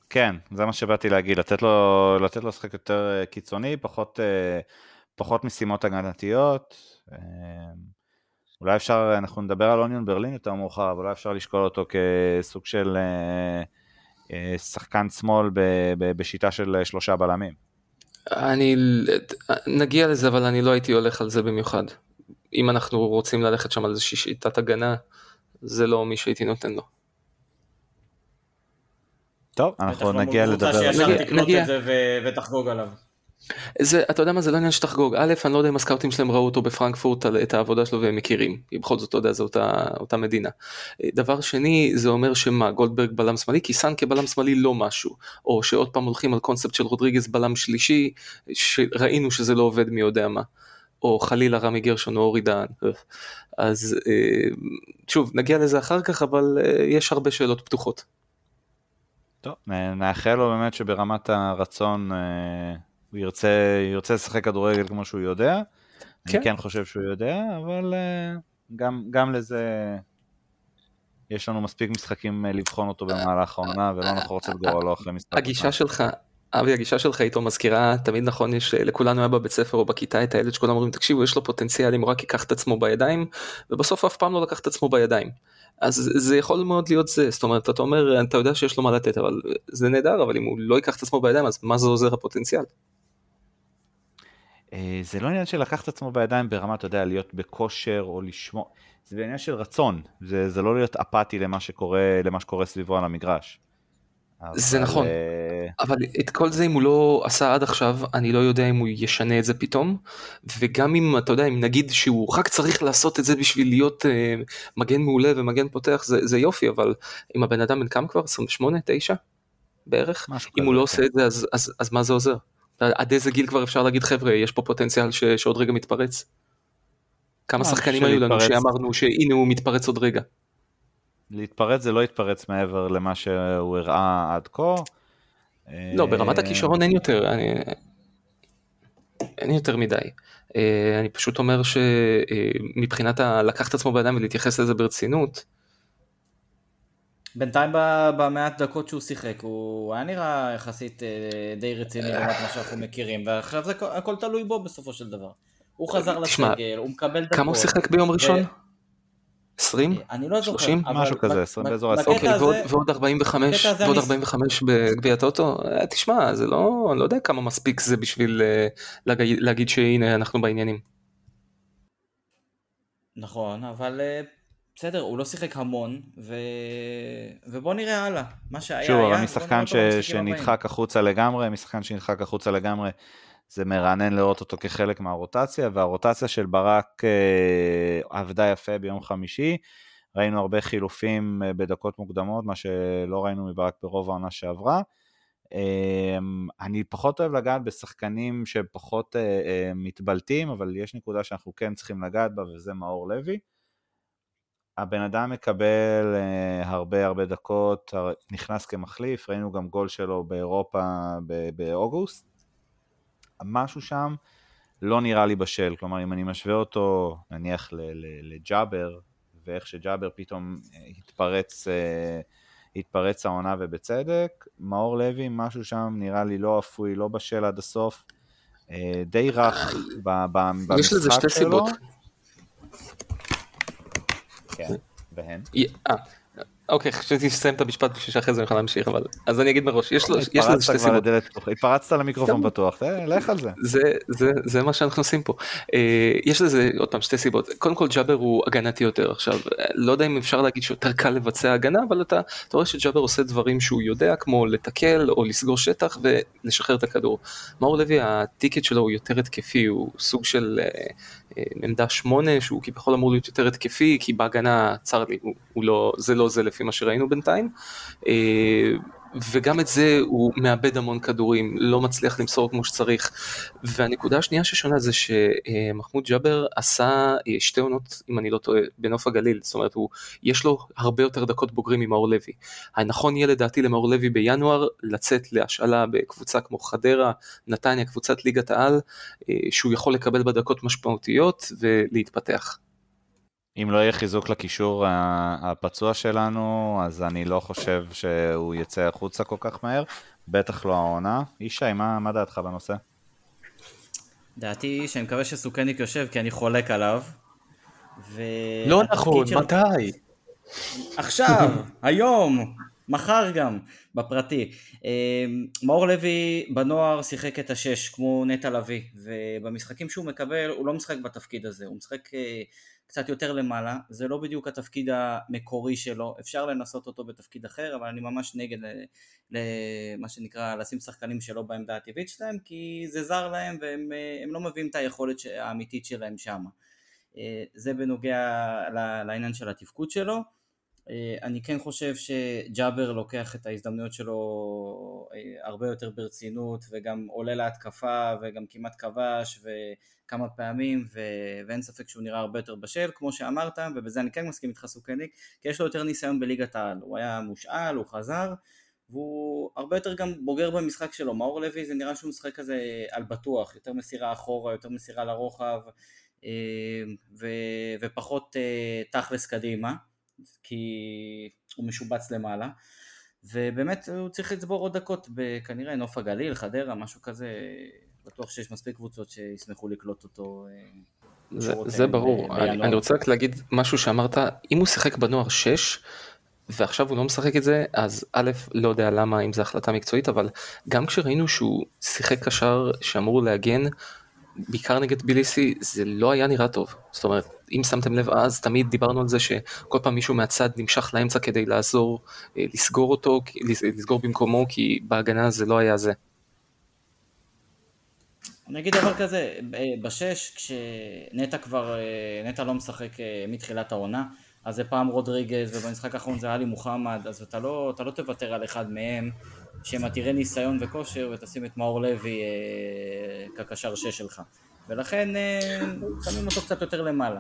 כן, זה מה שבאתי להגיד, לתת לו, לתת לו לשחק יותר קיצוני, פחות, פחות משימות הגנתיות. אולי אפשר, אנחנו נדבר על אוניון ברלין יותר מאוחר, אבל אולי אפשר לשקול אותו כסוג של שחקן שמאל בשיטה של שלושה בלמים. אני, נגיע לזה, אבל אני לא הייתי הולך על זה במיוחד. אם אנחנו רוצים ללכת שם על איזושהי שיטת הגנה, זה לא מי שהייתי נותן לו. טוב, אנחנו נגיע לדבר על זה. נגיע, נגיע. ותחגוג עליו. זה, אתה יודע מה, זה לא עניין שתחגוג. א', אני לא יודע אם הסקאוטים שלהם ראו אותו בפרנקפורט, את העבודה שלו והם מכירים. בכל זאת, אתה יודע, זו אותה, אותה מדינה. דבר שני, זה אומר שמה, גולדברג בלם שמאלי, כי סאן כבלם שמאלי לא משהו. או שעוד פעם הולכים על קונספט של רודריגז בלם שלישי, שראינו שזה לא עובד מי יודע מה. או חלילה רמי גרשון או אורי דהן. אז אה, שוב, נגיע לזה אחר כך, אבל אה, יש הרבה שאלות פתוחות. טוב, נאחל לו באמת שברמת הרצון אה, הוא ירצה, ירצה לשחק כדורגל כמו שהוא יודע. כן. אני כן חושב שהוא יודע, אבל גם, גם לזה יש לנו מספיק משחקים לבחון אותו במהלך העונה, ולא אנחנו רוצים לגרוע לו אחרי משחק. הגישה שלך, אבי הגישה שלך איתו מזכירה תמיד נכון יש לכולנו היה בבית ספר או בכיתה את הילד שכולם אומרים תקשיבו יש לו פוטנציאל אם הוא רק ייקח את עצמו בידיים ובסוף אף פעם לא לקח את עצמו בידיים. אז זה יכול מאוד להיות זה זאת אומרת אתה אומר אתה יודע שיש לו מה לתת אבל זה נהדר אבל אם הוא לא ייקח את עצמו בידיים אז מה זה עוזר הפוטנציאל. אה, זה לא עניין של לקחת את עצמו בידיים ברמה אתה יודע להיות בכושר או לשמור זה בעניין של רצון זה, זה לא להיות אפאתי למה שקורה למה שקורה סביבו על המגרש. זה נכון, אה, אבל את כל זה אם הוא לא עשה עד עכשיו, אני לא יודע אם הוא ישנה את זה פתאום, וגם אם אתה יודע, אם נגיד שהוא רק צריך לעשות את זה בשביל להיות uh, מגן מעולה ומגן פותח, זה, זה יופי, אבל אם הבן אדם בן כמה כבר? 28? 9? בערך? אם הוא לא כן. עושה את זה, אז, אז, אז מה זה עוזר? עד איזה גיל כבר אפשר להגיד חבר'ה, יש פה פוטנציאל ש, שעוד רגע מתפרץ? כמה שחקנים היו לנו שאמרנו שהנה הוא מתפרץ עוד רגע? להתפרץ זה לא יתפרץ מעבר למה שהוא הראה עד כה. לא, ברמת הכישרון אין יותר, אני... אין יותר מדי. אה, אני פשוט אומר שמבחינת לקחת את עצמו בידיים ולהתייחס לזה ברצינות. בינתיים במעט דקות שהוא שיחק הוא היה נראה יחסית אה, די רציני לעומת מה שאנחנו מכירים ועכשיו זה הכל תלוי בו בסופו של דבר. הוא חזר לסגל, הוא מקבל דקות. כמה הוא שיחק ביום ראשון? 20? אני לא זוכר. 30? משהו כזה, 20 באזור ה-20. אוקיי, ועוד 45, ועוד 45 בגביע הטוטו? אה, תשמע, זה לא, אני לא יודע כמה מספיק זה בשביל אה, להגיד שהנה אנחנו בעניינים. נכון, אבל אה, בסדר, הוא לא שיחק המון, ו... ובוא נראה הלאה. מה שהיה שוב, היה... שוב, אבל משחקן ש... שנדחק החוצה לגמרי, משחקן שנדחק החוצה לגמרי. זה מרענן לראות אותו כחלק מהרוטציה, והרוטציה של ברק אה, עבדה יפה ביום חמישי. ראינו הרבה חילופים אה, בדקות מוקדמות, מה שלא ראינו מברק ברוב העונה שעברה. אה, אני פחות אוהב לגעת בשחקנים שפחות אה, מתבלטים, אבל יש נקודה שאנחנו כן צריכים לגעת בה, וזה מאור לוי. הבן אדם מקבל אה, הרבה הרבה דקות, נכנס כמחליף, ראינו גם גול שלו באירופה באוגוסט. משהו שם לא נראה לי בשל, כלומר אם אני משווה אותו נניח לג'אבר, ואיך שג'אבר פתאום אה, התפרץ, אה, התפרץ העונה ובצדק, מאור לוי משהו שם נראה לי לא אפוי, לא בשל עד הסוף, אה, די רך במשחק שלו. יש לזה שתי סיבות. כן, והן? אוקיי, חשבתי שתסיים את המשפט בשביל שאחרי זה נוכל להמשיך, אבל אז אני אגיד מראש, יש לו שתי סיבות. התפרצת למיקרופון בטוח, לך על זה. זה מה שאנחנו עושים פה. אה, יש לזה עוד פעם שתי סיבות, קודם כל ג'אבר הוא הגנתי יותר עכשיו, לא יודע אם אפשר להגיד שיותר קל לבצע הגנה, אבל אתה רואה שג'אבר עושה דברים שהוא יודע, כמו לתקל או לסגור שטח ולשחרר את הכדור. מאור לוי הטיקט שלו הוא יותר התקפי, הוא סוג של אה, אה, עמדה שמונה שהוא כביכול אמור להיות יותר התקפי כי בהגנה צר לי הוא, הוא לא זה לא זה לפי מה שראינו בינתיים. אה, וגם את זה הוא מאבד המון כדורים, לא מצליח למסור כמו שצריך. והנקודה השנייה ששונה זה שמחמוד ג'אבר עשה שתי עונות, אם אני לא טועה, בנוף הגליל, זאת אומרת, הוא, יש לו הרבה יותר דקות בוגרים ממאור לוי. הנכון יהיה לדעתי למאור לוי בינואר לצאת להשאלה בקבוצה כמו חדרה, נתניה, קבוצת ליגת העל, שהוא יכול לקבל בדקות משמעותיות ולהתפתח. אם לא יהיה חיזוק לקישור הפצוע שלנו, אז אני לא חושב שהוא יצא החוצה כל כך מהר, בטח לא העונה. ישי, מה, מה דעתך בנושא? דעתי שאני מקווה שסוכניק יושב כי אני חולק עליו. ו... לא נכון, של... מתי? עכשיו, היום, מחר גם, בפרטי. אמ, מאור לוי בנוער שיחק את השש כמו נטע לביא, ובמשחקים שהוא מקבל הוא לא משחק בתפקיד הזה, הוא משחק אה, קצת יותר למעלה, זה לא בדיוק התפקיד המקורי שלו, אפשר לנסות אותו בתפקיד אחר, אבל אני ממש נגד למה שנקרא לשים שחקנים שלא בעמדה הטבעית שלהם, כי זה זר להם והם אה, לא מביאים את היכולת האמיתית שלהם שם. אה, זה בנוגע לעניין של התפקוד שלו. אה, אני כן חושב שג'אבר לוקח את ההזדמנויות שלו אה, הרבה יותר ברצינות וגם עולה להתקפה וגם כמעט כבש וכמה פעמים ו... ואין ספק שהוא נראה הרבה יותר בשל כמו שאמרת ובזה אני כן מסכים איתך סוכניק כי יש לו יותר ניסיון בליגת העל. הוא היה מושאל, הוא חזר והוא הרבה יותר גם בוגר במשחק שלו. מאור לוי זה נראה שהוא משחק כזה על בטוח יותר מסירה אחורה, יותר מסירה לרוחב אה, ו... ופחות תכלס קדימה כי הוא משובץ למעלה ובאמת הוא צריך לצבור עוד דקות בכנראה נוף הגליל, חדרה, משהו כזה, בטוח שיש מספיק קבוצות שישמחו לקלוט אותו. אה, זה, זה ברור, אני, אני רוצה רק להגיד משהו שאמרת, אם הוא שיחק בנוער 6 ועכשיו הוא לא משחק את זה, אז א', לא יודע למה, אם זו החלטה מקצועית, אבל גם כשראינו שהוא שיחק קשר שאמור להגן, בעיקר נגד ביליסי זה לא היה נראה טוב. זאת אומרת, אם שמתם לב אז, תמיד דיברנו על זה שכל פעם מישהו מהצד נמשך לאמצע כדי לעזור, אה, לסגור אותו, לסגור במקומו, כי בהגנה זה לא היה זה. אני אגיד דבר כזה, בשש, כשנטע כבר, אה, נטע לא משחק אה, מתחילת העונה, אז זה פעם רודריגז, ובמשחק האחרון זה עלי מוחמד, אז אתה לא, אתה לא תוותר על אחד מהם, שהם עתירי ניסיון וכושר, ותשים את מאור לוי אה, כקשר שש שלך. ולכן אה, שמים אותו קצת יותר למעלה.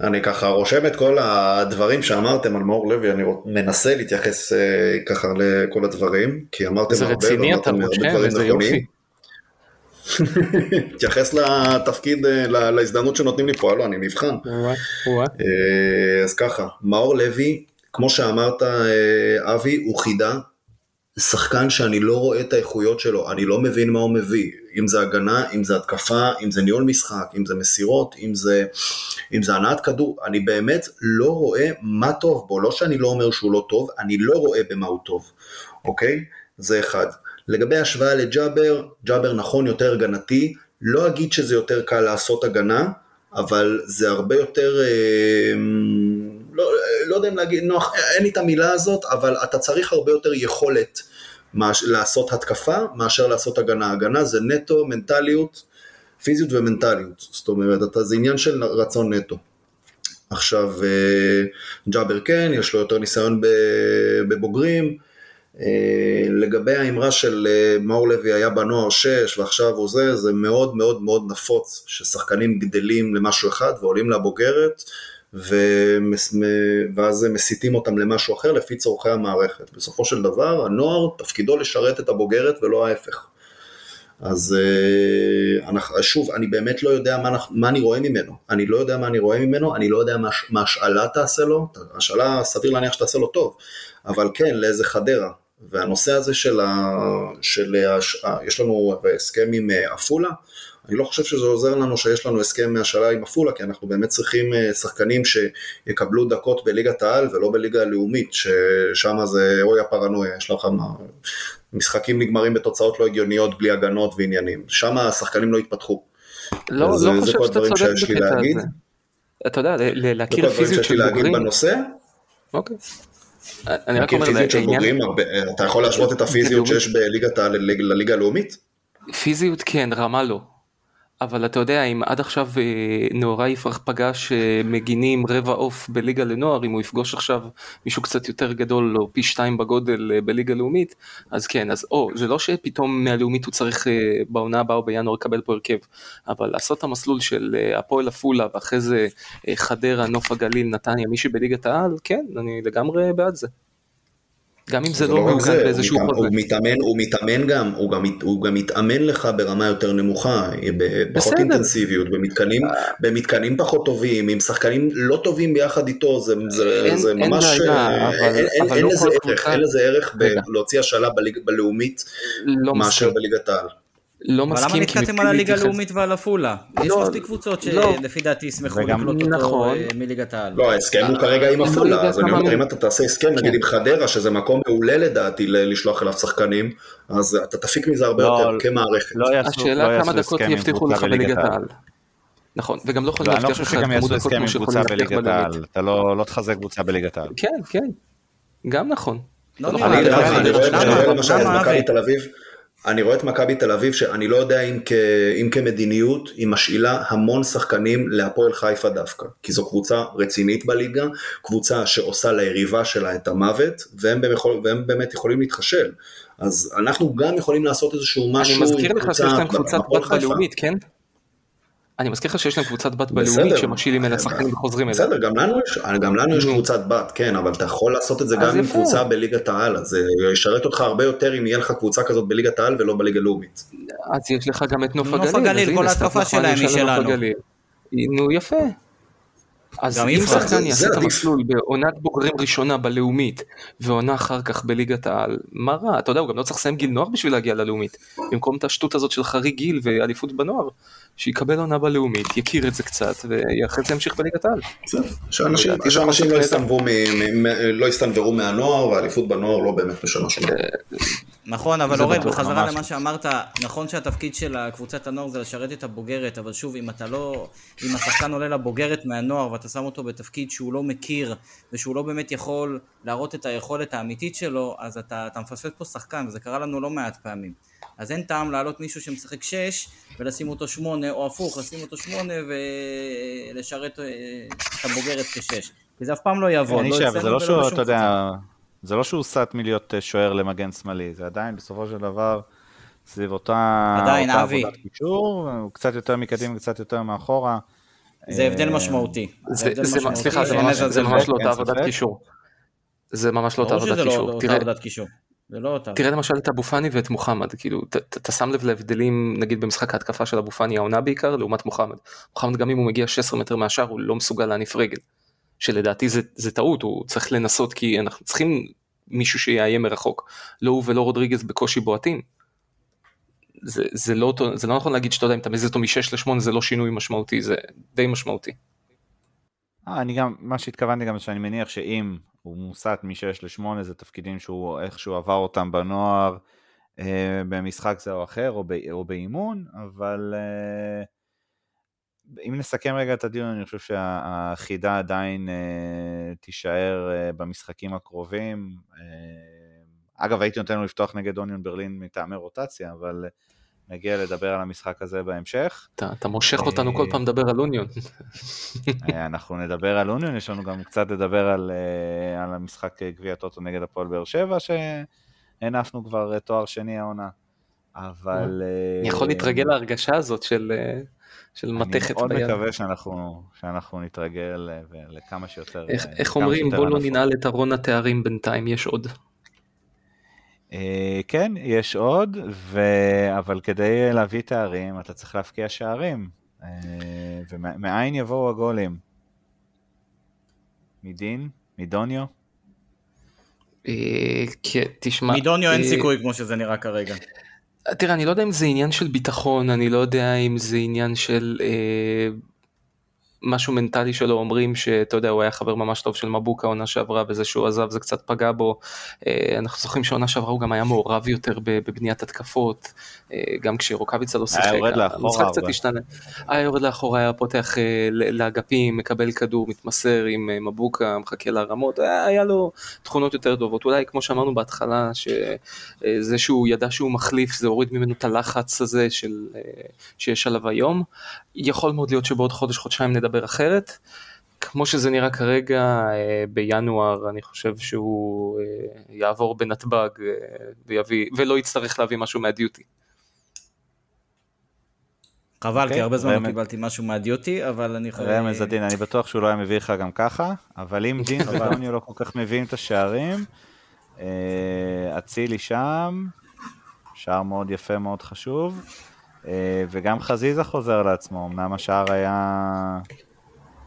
אני ככה רושם את כל הדברים שאמרתם על מאור לוי, אני מנסה להתייחס אה, ככה לכל הדברים, כי אמרתם הרבה, ואמרתם הרבה דברים נכונים. תתייחס לתפקיד, להזדמנות שנותנים לי פה, לא, אני נבחן. אז ככה, מאור לוי, כמו שאמרת אבי, הוא חידה, שחקן שאני לא רואה את האיכויות שלו, אני לא מבין מה הוא מביא, אם זה הגנה, אם זה התקפה, אם זה ניהול משחק, אם זה מסירות, אם זה, אם זה הנעת כדור, אני באמת לא רואה מה טוב בו, לא שאני לא אומר שהוא לא טוב, אני לא רואה במה הוא טוב, אוקיי? זה אחד. לגבי השוואה לג'אבר, ג'אבר נכון יותר הגנתי, לא אגיד שזה יותר קל לעשות הגנה, אבל זה הרבה יותר... אה, לא, לא יודע אם להגיד, נוח, אין לי את המילה הזאת, אבל אתה צריך הרבה יותר יכולת מש, לעשות התקפה מאשר לעשות הגנה. הגנה זה נטו, מנטליות, פיזיות ומנטליות. זאת אומרת, אתה, זה עניין של רצון נטו. עכשיו, אה, ג'אבר כן, יש לו יותר ניסיון בבוגרים. אה, לגבי האמרה של אה, מאור לוי היה בנוער 6 ועכשיו הוא זה, זה מאוד מאוד מאוד נפוץ ששחקנים גדלים למשהו אחד ועולים לבוגרת. ומס... ואז מסיטים אותם למשהו אחר לפי צורכי המערכת. בסופו של דבר, הנוער תפקידו לשרת את הבוגרת ולא ההפך. אז אה, אנחנו, שוב, אני באמת לא יודע מה, מה אני רואה ממנו. אני לא יודע מה אני רואה ממנו, אני לא יודע מה השאלה תעשה לו. השאלה, סביר להניח שתעשה לו טוב, אבל כן, לאיזה חדרה. והנושא הזה של, ה, של הש, יש לנו הסכם עם אה, עפולה, אני לא חושב שזה עוזר לנו שיש לנו הסכם מהשאלה עם עפולה, כי אנחנו באמת צריכים אה, שחקנים שיקבלו דקות בליגת העל ולא בליגה הלאומית, ששם זה אוי הפרנויה, יש לך משחקים נגמרים בתוצאות לא הגיוניות בלי הגנות ועניינים, שם השחקנים לא התפתחו. לא, לא חושב שאתה צודק בקטע הזה. אתה יודע, להכיר פיזיות של בוגרים. בנושא. אוקיי. אני רק אומר, לעניין... אתה יכול להשוות את הפיזיות שיש בליגת לליגה הלאומית? פיזיות כן, רמה לא. אבל אתה יודע, אם עד עכשיו אה, נאורי יפרח פגש אה, מגינים רבע עוף בליגה לנוער, אם הוא יפגוש עכשיו מישהו קצת יותר גדול או פי שתיים בגודל אה, בליגה לאומית, אז כן, אז או, זה לא שפתאום מהלאומית הוא צריך בעונה הבאה או בינואר לקבל פה הרכב, אבל לעשות את המסלול של הפועל עפולה ואחרי זה חדרה, נוף הגליל, נתניה, מישהו בליגת העל, כן, אני לגמרי בעד זה. גם אם זה לא, לא מעוגן באיזשהו חוזה. הוא מתאמן, הוא מתאמן גם, הוא גם, הוא גם מתאמן לך ברמה יותר נמוכה, פחות אינטנסיביות, במתקנים, במתקנים פחות טובים, עם שחקנים לא טובים ביחד איתו, זה, זה, אין, זה ממש, אין, בעיה, אבל, אין, אבל אין, לא לזה ערך, אין לזה ערך להוציא השאלה בלאומית לא מאשר בליגת העל. לא מסכים. אבל למה נתקעתם על הליגה הלאומית ועל עפולה? יש לא, מספיק קבוצות לא. שלפי דעתי ישמחו לקלוט אותו נכון. אה, מליגת העל. לא, ההסכם הוא כרגע עם עפולה, אז אני אומר, אם אתה תעשה הסכם, נגיד עם חדרה, שזה מקום מעולה לדעתי לשלוח אליו שחקנים, אז אתה תפיק מזה הרבה לא, יותר כמערכת. השאלה כמה דקות יבטיחו לך בליגת העל. נכון, וגם לא יכול להבטיח לך את כמות דקות כמו שיכולים להבטיח בלאומית. אתה לא תחזק קבוצה בליגת העל. כן, כן, גם נכון. אני רואה למשל את מכבי תל אביב. אני רואה את מכבי תל אביב שאני לא יודע אם, כ, אם כמדיניות היא משאילה המון שחקנים להפועל חיפה דווקא, כי זו קבוצה רצינית בליגה, קבוצה שעושה ליריבה שלה את המוות, והם, במחול, והם באמת יכולים להתחשל. אז אנחנו גם יכולים לעשות איזשהו משהו עם קבוצה... אני מזכיר לך שיש להם קבוצת בת בלאומית, כן? אני מזכיר לך שיש להם קבוצת בת בלאומית שמשאילים אליה שחקנים וחוזרים אליה. בסדר, גם לנו יש, גם לנו יש קבוצת בת, כן, אבל אתה יכול לעשות את זה גם עם קבוצה בליגת העל, אז זה ישרת אותך הרבה יותר אם יהיה לך קבוצה כזאת בליגת העל ולא בליגה לאומית. אז יש לך גם את נוף הגליל. נוף הגליל, כל ההתקפה שלהם היא שלנו. נו יפה. אז אם שחקן יעשה את המסלול בעונת בוגרים ראשונה בלאומית ועונה אחר כך בליגת העל, מה רע? אתה יודע, הוא גם לא צריך לסיים גיל נוער בשביל להגיע ללאומית. במקום את השטות הזאת של חריג גיל ואליפות בנוער, שיקבל עונה בלאומית, יכיר את זה קצת, ואחרי זה ימשיך בליגת העל. שאנשים לא יסתנוורו מהנוער, והאליפות בנוער לא באמת משנה שום דבר. נכון, אבל אורן, בחזרה למה שאמרת, נכון שהתפקיד של קבוצת הנוער זה לשרת את הבוגרת, אבל שוב, אם אתה לא, אם השחקן עולה לבוגרת מהנוער ואתה שם אותו בתפקיד שהוא לא מכיר, ושהוא לא באמת יכול להראות את היכולת האמיתית שלו, אז אתה, אתה מפספס פה שחקן, וזה קרה לנו לא מעט פעמים. אז אין טעם להעלות מישהו שמשחק 6 ולשים אותו 8, או הפוך, לשים אותו 8 ולשרת אה, את הבוגרת כ-6. כי זה אף פעם לא יעבוד. אני חושב, זה לא שהוא, אתה יודע, זה לא שהוא סט מלהיות אה, שוער למגן שמאלי, זה עדיין בסופו של דבר סביב אותה, עדיין, אותה אבי. עבודת קישור, הוא קצת יותר מקדימה, קצת יותר מאחורה. זה הבדל אה, משמעותי. סליחה, זה ממש לא אותה עבודת קישור. זה ממש לא אותה עבודת קישור. ברור שזה לא אותה עבודת קישור. זה לא אותה. תראה למשל את אבו פאני ואת מוחמד, כאילו, אתה שם לב להבדלים, נגיד במשחק ההתקפה של אבו פאני העונה בעיקר, לעומת מוחמד. מוחמד גם אם הוא מגיע 16 מטר מהשאר, הוא לא מסוגל להניף רגל. שלדעתי זה, זה טעות, הוא צריך לנסות, כי אנחנו צריכים מישהו שיאיים מרחוק. לא הוא ולא רודריגז בקושי בועטים. זה, זה, לא, זה לא נכון להגיד שאתה יודע אם אתה מזיז אותו מ-6 ל-8 זה לא שינוי משמעותי, זה די משמעותי. אה, אני גם, מה שהתכוונתי גם שאני מניח שאם הוא מוסט מ-6 ל-8 זה תפקידים שהוא איכשהו עבר אותם בנוער אה, במשחק זה או אחר או, ב, או באימון, אבל אה, אם נסכם רגע את הדיון אני חושב שהחידה עדיין אה, תישאר אה, במשחקים הקרובים. אה, אגב הייתי נותן לו לפתוח נגד אוניון ברלין מטעמי רוטציה, אבל... אה, נגיע לדבר על המשחק הזה בהמשך. אתה, אתה מושך אותנו כל פעם לדבר על אוניון. אה, אנחנו נדבר על אוניון, יש לנו גם קצת לדבר על, אה, על המשחק גביע טוטו נגד הפועל באר שבע, שהנפנו כבר תואר שני העונה. אבל... אני יכול להתרגל להרגשה הזאת של, של מתכת ביד. אני מאוד מקווה שאנחנו, שאנחנו נתרגל לכמה שיותר... איך, איך אומרים, בוא לא ננעל את ארון התארים בינתיים, יש עוד. אה, כן, יש עוד, ו... אבל כדי להביא תארים אתה צריך להפקיע שערים, אה, ומאין יבואו הגולים? מדין? מדוניו? אה, תשמע... מדוניו אין סיכוי כמו שזה נראה כרגע. תראה, אני לא יודע אם זה עניין של ביטחון, אני לא יודע אם זה עניין של... משהו מנטלי שלו אומרים שאתה יודע הוא היה חבר ממש טוב של מבוקה עונה שעברה וזה שהוא עזב זה קצת פגע בו. אה, אנחנו זוכרים שעונה שעברה הוא גם היה מעורב יותר בבניית התקפות גם כשרוקאביצה לא שיחק. היה יורד לאחורה הרבה. קצת השתנה. היה יורד לאחורה היה פותח אה, לאגפים מקבל כדור מתמסר עם מבוקה מחכה להרמות היה לו תכונות יותר טובות אולי כמו שאמרנו בהתחלה שזה שהוא ידע שהוא מחליף זה הוריד ממנו את הלחץ הזה של שיש עליו היום. יכול מאוד להיות שבעוד חודש חודשיים נדבר אחרת. כמו שזה נראה כרגע אה, בינואר אני חושב שהוא אה, יעבור בנתב"ג אה, ויביא ולא יצטרך להביא משהו מהדיוטי. חבל, okay. כי אוקיי. הרבה זמן לא קיבלתי משהו מהדיוטי, אבל אני יכול... רמז עדין, אני בטוח שהוא לא היה מביא לך גם ככה, אבל אם דין ודוניו לא כל כך מביאים את השערים, אצילי שם, שער מאוד יפה, מאוד חשוב. אה, וגם חזיזה חוזר לעצמו, אמנם השער היה...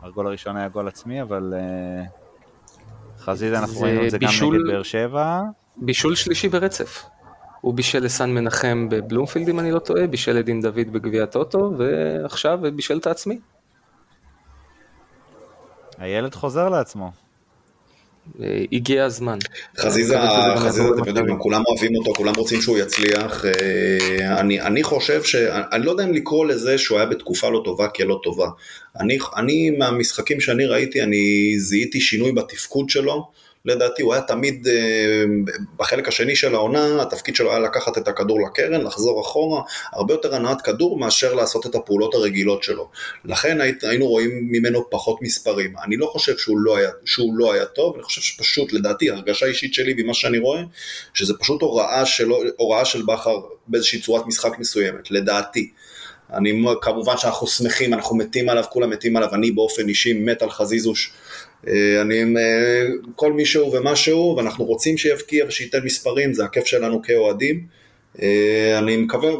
הגול הראשון היה גול עצמי, אבל אה, חזיזה, אנחנו ראינו את זה. גם נגד באר שבע. בישול שלישי ברצף. הוא בישל לסן מנחם בבלומפילד אם אני לא טועה, בישל לדין דוד בגביע הטוטו, ועכשיו בישל את העצמי. הילד חוזר לעצמו. אה, הגיע הזמן. חזיזה, חזיזה, אתם יודעים, כולם אוהבים אותו, כולם רוצים שהוא יצליח. אה, אני, אני חושב ש... אני לא יודע אם לקרוא לזה שהוא היה בתקופה לא טובה כלא טובה. אני, אני מהמשחקים שאני ראיתי, אני זיהיתי שינוי בתפקוד שלו. לדעתי הוא היה תמיד, אה, בחלק השני של העונה, התפקיד שלו היה לקחת את הכדור לקרן, לחזור אחורה, הרבה יותר הנעת כדור מאשר לעשות את הפעולות הרגילות שלו. לכן היינו רואים ממנו פחות מספרים. אני לא חושב שהוא לא היה, שהוא לא היה טוב, אני חושב שפשוט, לדעתי, הרגשה אישית שלי ממה שאני רואה, שזה פשוט הוראה, שלו, הוראה של בכר באיזושהי צורת משחק מסוימת, לדעתי. אני, כמובן שאנחנו שמחים, אנחנו מתים עליו, כולם מתים עליו, אני באופן אישי מת על חזיזוש. אה, אני עם אה, כל מי שהוא ומה שהוא, ואנחנו רוצים שיבקיע ושייתן מספרים, זה הכיף שלנו כאוהדים. אה, אני מקווה,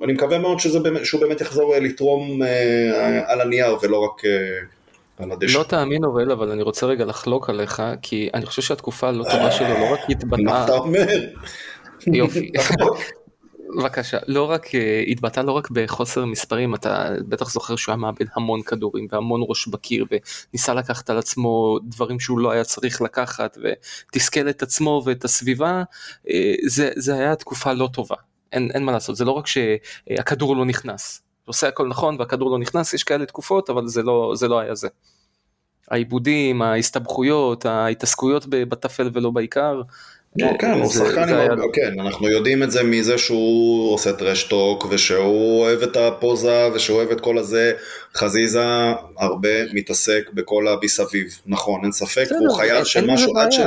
ואני מקווה מאוד שזה, שהוא באמת יחזור לתרום על הנייר ולא רק על הדשא. לא תאמין אוראל, אבל אני רוצה רגע לחלוק עליך, כי אני חושב שהתקופה הלא טובה שלו לא רק התבטאה... מה אתה אומר? יופי. בבקשה, לא רק, uh, התבטא לא רק בחוסר מספרים, אתה בטח זוכר שהוא היה מאבד המון כדורים והמון ראש בקיר וניסה לקחת על עצמו דברים שהוא לא היה צריך לקחת ותסכל את עצמו ואת הסביבה, uh, זה, זה היה תקופה לא טובה, אין, אין מה לעשות, זה לא רק שהכדור לא נכנס, עושה הכל נכון והכדור לא נכנס, יש כאלה תקופות אבל זה לא, זה לא היה זה. העיבודים, ההסתבכויות, ההתעסקויות בטפל ולא בעיקר, כן, כן, הוא שחקן עם... כן, אנחנו יודעים את זה מזה שהוא עושה טרשטוק, ושהוא אוהב את הפוזה, ושהוא אוהב את כל הזה. חזיזה הרבה מתעסק בכל המסביב, נכון, אין ספק, הוא חייל של משהו עד ש...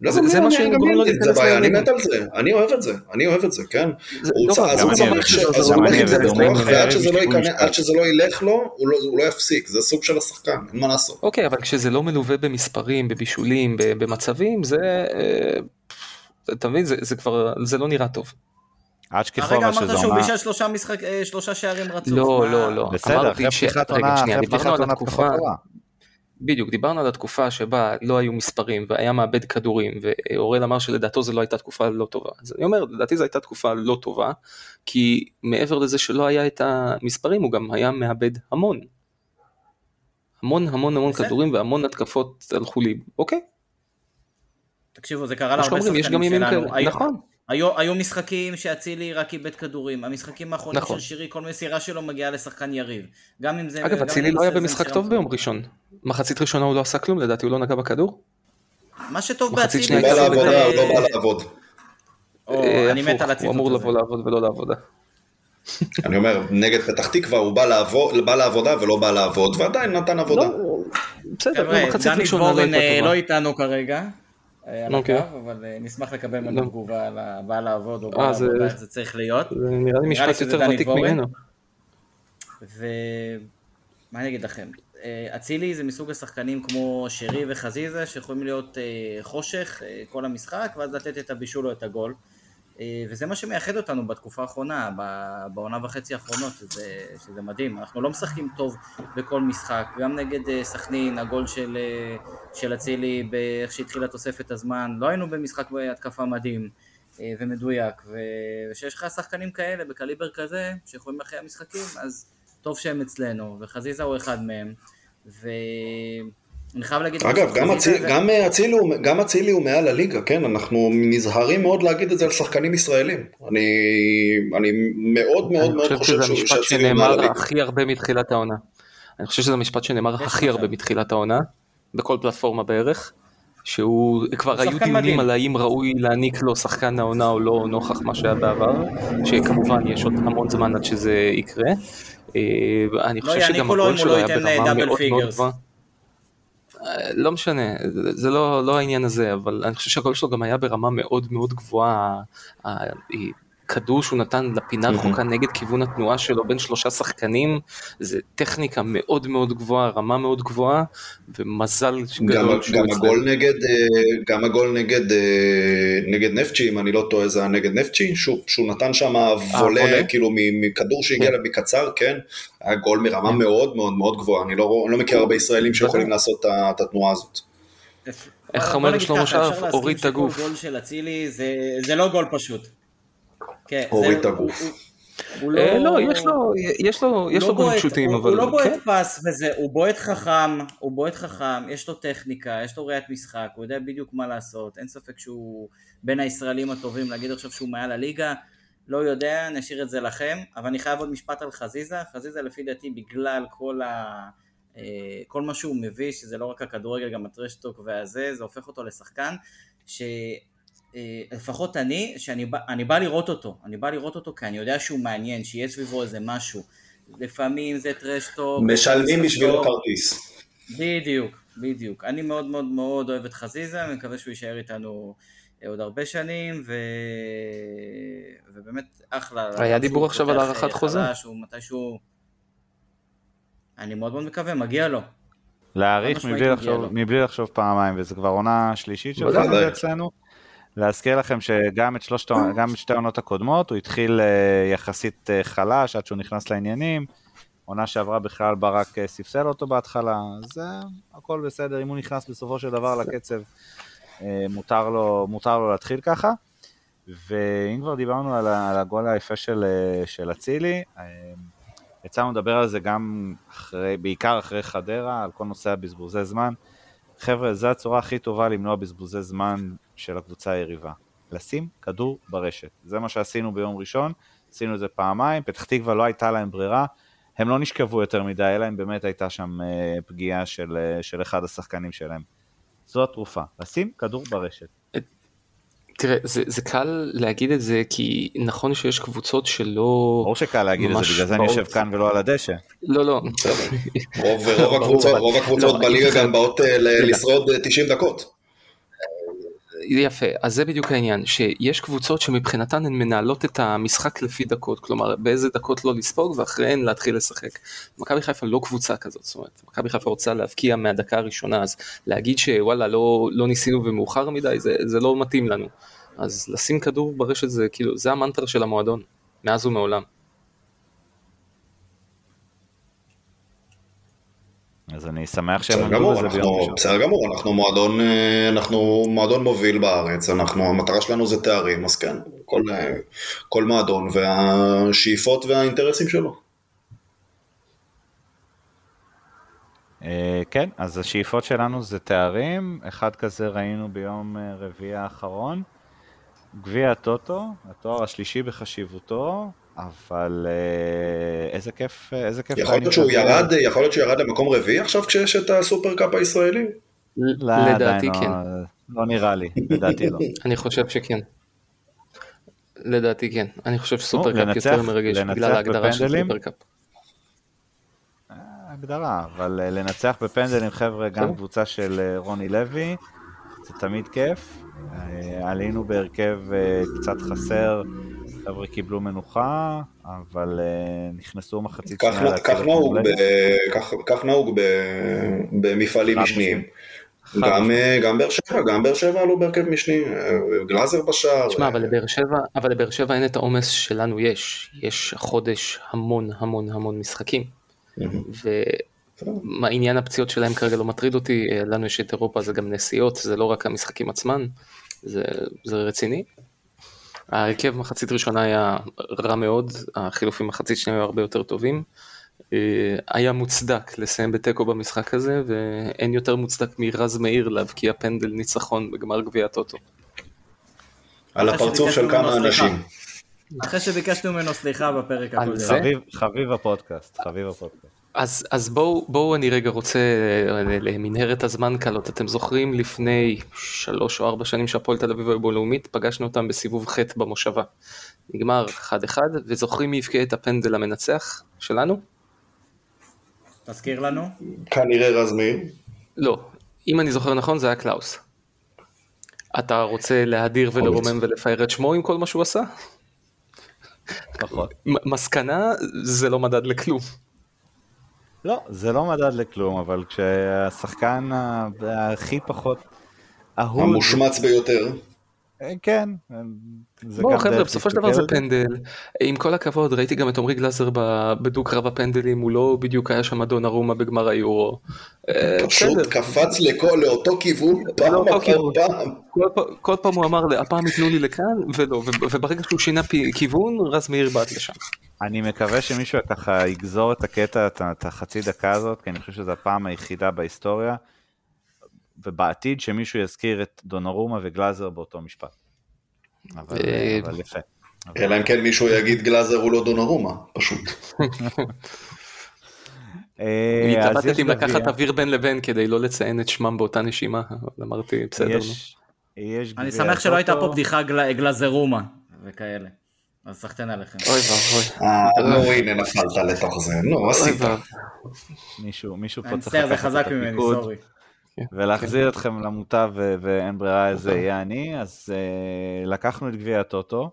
לא, זה, זה מה שגורם לו להיכנס בעיה, אני מת על זה, אני אוהב את זה, אני אוהב את זה, כן. אז הוא צריך עם זה בכוח, ועד שזה לא ילך לו, הוא לא יפסיק, זה סוג של השחקן, אין מה לעשות. אוקיי, אבל כשזה לא מלווה במספרים, בבישולים, במצבים, זה, אה, אתה מבין, זה כבר, זה לא נראה טוב. הרגע אמרת שהוא בישל שלושה משחק, אה, שלושה שערים רצוף. לא, לא, לא. בסדר, אחרי פתיחת עונה, אחרי פתיחת עונה תקופה טובה. בדיוק, דיברנו על התקופה שבה לא היו מספרים והיה מאבד כדורים ואורל אמר שלדעתו זו לא הייתה תקופה לא טובה. אז אני אומר, לדעתי זו הייתה תקופה לא טובה, כי מעבר לזה שלא היה את המספרים הוא גם היה מאבד המון. המון המון המון כדורים והמון התקפות הלכו לי, אוקיי. תקשיבו, זה קרה להרבה שחקנים שלנו. נכון. היו, היו משחקים שאצילי רק איבד כדורים, המשחקים האחרונים נכון. של שירי, כל מסירה שלו מגיעה לשחקן יריב. גם אם זה... אגב, אצילי לא היה במשחק טוב ביום ראשון. מחצית ראשונה הוא לא עשה כלום, לדעתי הוא לא נגע בכדור. מה שטוב באצילי... הוא בא לעבודה, הוא לא בא לעבוד. אה, אני מת על הציטוט הוא אמור לבוא לעבוד ולא לעבודה. אני אומר, נגד פתח תקווה הוא בא לעבודה ולא בא לעבוד, ועדיין נתן עבודה. לא, בסדר, מחצית ראשונה לא הייתה טובה. דני לא איתנו כרגע. אה, על אוקיי. הקו, אבל אה, נשמח לקבל ממנו לא. תגובה על הבא לעבוד או בא לעבודה, איך זה צריך להיות. זה נראה לי משפט יותר ותיק ממנו. ומה אני אגיד לכם, אה, אצילי זה מסוג השחקנים כמו שרי וחזיזה שיכולים להיות חושך כל המשחק ואז לתת את הבישול או את הגול. אה, וזה מה שמייחד אותנו בתקופה האחרונה, בעונה וחצי האחרונות, שזה, שזה מדהים. אנחנו לא משחקים טוב בכל משחק, גם נגד אה, סכנין, הגול של, אה, של אצילי, איך שהתחילה תוספת הזמן, לא היינו במשחק בהתקפה מדהים ומדויק, וכשיש לך שחקנים כאלה בקליבר כזה, שיכולים אחרי המשחקים, אז טוב שהם אצלנו, וחזיזה הוא אחד מהם, ו... אני חייב להגיד... אגב, גם אצילי הוא מעל הליגה, כן? אנחנו נזהרים מאוד להגיד את זה על שחקנים ישראלים. אני, אני מאוד מאוד מאוד חושב שאצילי הוא מעל הליגה. אני חושב שזה המשפט שנאמר הכי הרבה מתחילת העונה. אני חושב שזה המשפט שנאמר הכי הרבה מתחילת העונה, בכל פלטפורמה בערך. שהוא כבר היו דיונים על האם ראוי להעניק לו שחקן העונה או לא נוכח מה שהיה בעבר, שכמובן יש עוד המון זמן עד שזה יקרה. אה, אני חושב שגם הגול שלו היה ברמה מאוד מאוד גבוהה. לא משנה, זה לא, לא העניין הזה, אבל אני חושב שהגול שלו גם היה ברמה מאוד מאוד גבוהה. כדור שהוא נתן לפינה רחוקה נגד כיוון התנועה שלו בין שלושה שחקנים, זה טכניקה מאוד מאוד גבוהה, רמה מאוד גבוהה, ומזל גדול שהוא גם הגול נגד, אה, גם הגול נגד, אה, נגד נפצ'י, אם אני לא טועה, זה היה נגד נפצ'י, שהוא, שהוא נתן שם וולה, כאילו מכדור שהגיע כן. מקצר, כן, היה גול מרמה כן. מאוד מאוד מאוד גבוהה, אני לא, לא מכיר הרבה ישראלים שיכולים לעשות את התנועה הזאת. איך אומר שלמה שרף, הוריד את הגוף. גול של אצילי זה לא גול פשוט. כן, הוריד את הגוף. הוא לא... אה, לא, יש לו, יש לו, יש לו גולים לא פשוטים, אבל... הוא לא בועט כן. פס וזה, הוא בועט חכם, הוא בועט חכם, יש לו טכניקה, יש לו ראיית משחק, הוא יודע בדיוק מה לעשות, אין ספק שהוא בין הישראלים הטובים, להגיד עכשיו שהוא מעל הליגה, לא יודע, נשאיר את זה לכם, אבל אני חייב עוד משפט על חזיזה, חזיזה לפי דעתי בגלל כל ה... אה, כל מה שהוא מביא, שזה לא רק הכדורגל, גם הטרשטוק והזה, זה הופך אותו לשחקן, ש... אה, לפחות אני, שאני בא, אני בא לראות אותו, אני בא לראות אותו כי אני יודע שהוא מעניין, שיהיה סביבו איזה משהו. לפעמים זה טרשטוק. משלמים בשבילו כרטיס. בדיוק, בדיוק. אני מאוד מאוד מאוד אוהב את חזיזה, אני מקווה שהוא יישאר איתנו אה, עוד הרבה שנים, ו... ובאמת אחלה. היה דיבור עכשיו על הארכת חוזה. שהוא מתישהו... אני מאוד מאוד מקווה, מגיע לו. להעריך מבלי לחשוב, מבלי לחשוב פעמיים, וזה כבר עונה שלישית שלך אצלנו. להזכיר לכם שגם את, שלושת, גם את שתי העונות הקודמות הוא התחיל uh, יחסית uh, חלש עד שהוא נכנס לעניינים. עונה שעברה בכלל ברק uh, ספסל אותו בהתחלה, uh, הכל בסדר, אם הוא נכנס בסופו של דבר לקצב, מותר, לו, מותר לו להתחיל ככה. ואם כבר דיברנו על, הגול היפה של אצילי, uh, יצאנו לדבר על זה גם אחרי, בעיקר אחרי חדרה, על כל נושא הבזבוזי זמן. חבר'ה, זו הצורה הכי טובה למנוע בזבוזי זמן של הקבוצה היריבה. לשים כדור ברשת. זה מה שעשינו ביום ראשון, עשינו את זה פעמיים, פתח תקווה לא הייתה להם ברירה, הם לא נשכבו יותר מדי, אלא אם באמת הייתה שם אה, פגיעה של, אה, של אחד השחקנים שלהם. זו התרופה, לשים כדור ברשת. תראה, זה, זה קל להגיד את זה כי נכון שיש קבוצות שלא... ברור שקל להגיד את זה, בגלל זה אני יושב כאן ולא על הדשא. לא, לא. רוב, רוב הקבוצות, רוב הקבוצות לא, בליגה גם באות אה, לשרוד 90 דקות. יפה, אז זה בדיוק העניין, שיש קבוצות שמבחינתן הן מנהלות את המשחק לפי דקות, כלומר באיזה דקות לא לספוג ואחריהן להתחיל לשחק. מכבי חיפה לא קבוצה כזאת, זאת אומרת, מכבי חיפה רוצה להבקיע מהדקה הראשונה, אז להגיד שוואלה לא, לא ניסינו ומאוחר מדי, זה, זה לא מתאים לנו. אז לשים כדור ברשת זה כאילו, זה המנטרה של המועדון, מאז ומעולם. אז אני שמח שהם עמדו בזה ביום ראשון. בסדר גמור, אנחנו מועדון, אה, אנחנו מועדון מוביל בארץ, אנחנו, המטרה שלנו זה תארים, אז כן, כל, אה, כל מועדון והשאיפות והאינטרסים שלו. אה, כן, אז השאיפות שלנו זה תארים, אחד כזה ראינו ביום רביעי האחרון. גביע הטוטו, התואר השלישי בחשיבותו, אבל אה, איזה כיף, איזה כיף. יכול להיות שהוא ירד, יכול להיות שהוא ירד למקום רביעי עכשיו כשיש את הסופרקאפ הישראלי? לא, לדעתי לא, כן. לא נראה לי, לדעתי לא. אני חושב שכן. לדעתי כן. אני חושב שסופרקאפ יותר מרגש בגלל ההגדרה של סופרקאפ. אה, הגדרה, אבל אה, לנצח בפנדלים חבר'ה, גם קבוצה של רוני לוי, זה תמיד כיף. עלינו בהרכב קצת חסר. חבר'ה קיבלו מנוחה, אבל uh, נכנסו מחצית שנייה. כך נהוג, ב, כך, נהוג במפעלים משניים. גם, אה, גם באר שבע, גם באר שבע עלו בהרכב משני, אה, גלאזר בשער. תשמע, אבל לבאר שבע, אבל לבאר שבע אין את העומס שלנו יש, יש חודש המון המון המון משחקים. ועניין הפציעות שלהם כרגע לא מטריד אותי, לנו יש את אירופה, זה גם נסיעות, זה לא רק המשחקים עצמם, זה, זה רציני. ההרכב מחצית ראשונה היה רע מאוד, החילופים מחצית שנייה היו הרבה יותר טובים, היה מוצדק לסיים בתיקו במשחק הזה ואין יותר מוצדק מרז מאיר להבקיע פנדל ניצחון בגמר גביע הטוטו. על הפרצוף של כמה אנשים. אחרי שביקשנו ממנו סליחה בפרק הקודם. חביב הפודקאסט, חביב הפודקאסט. אז, אז בואו בוא אני רגע רוצה למנהרת הזמן קלות אתם זוכרים לפני שלוש או ארבע שנים שהפועל תל אביב היו בו לאומית פגשנו אותם בסיבוב ח' במושבה. נגמר 1-1 וזוכרים מי הבקיע את הפנדל המנצח שלנו? תזכיר לנו. כנראה רז מאיר. לא, אם אני זוכר נכון זה היה קלאוס. אתה רוצה להדר ולרומם ולפאר את שמו עם כל מה שהוא עשה? נכון. מסקנה זה לא מדד לכלום. לא, זה לא מדד לכלום, אבל כשהשחקן הכי פחות אהוד... המושמץ ביותר. אה, כן. בואו חבר'ה, בסופו של דבר זה פנדל. עם כל הכבוד, ראיתי גם את עמרי גלאזר בדו קרב הפנדלים, הוא לא בדיוק היה שם אדון ארומה בגמר היורו. אה, פשוט קפץ לאותו כיוון פעם אחר פעם. כל פעם הוא אמר, הפעם ייתנו לי לכאן, ולא, וברגע שהוא שינה כיוון, רז מאיר בעט לשם. אני מקווה שמישהו ככה יגזור את הקטע, את החצי דקה הזאת, כי אני חושב שזו הפעם היחידה בהיסטוריה. ובעתיד שמישהו יזכיר את דונרומה וגלאזר באותו משפט. אבל, אה, אבל יפה. אלא אם כן מישהו יגיד גלאזר הוא לא דונרומה, פשוט. אה, התלבטתי אם לקחת אוויר בין לבין כדי לא לציין את שמם באותה נשימה, אבל אמרתי בסדר. אני שמח שלא הייתה פה בדיחה גלאזרומה וכאלה. אז סחטיין עליכם. אוי ואבוי. אה, נו הנה נפלת לתוך זה, נו עשית. מישהו פה צריך לקחת את הפיקוד. זה. כן. ולהחזיר אתכם למוטב ואין ברירה איזה יהיה אני, אז uh, לקחנו את גביע הטוטו,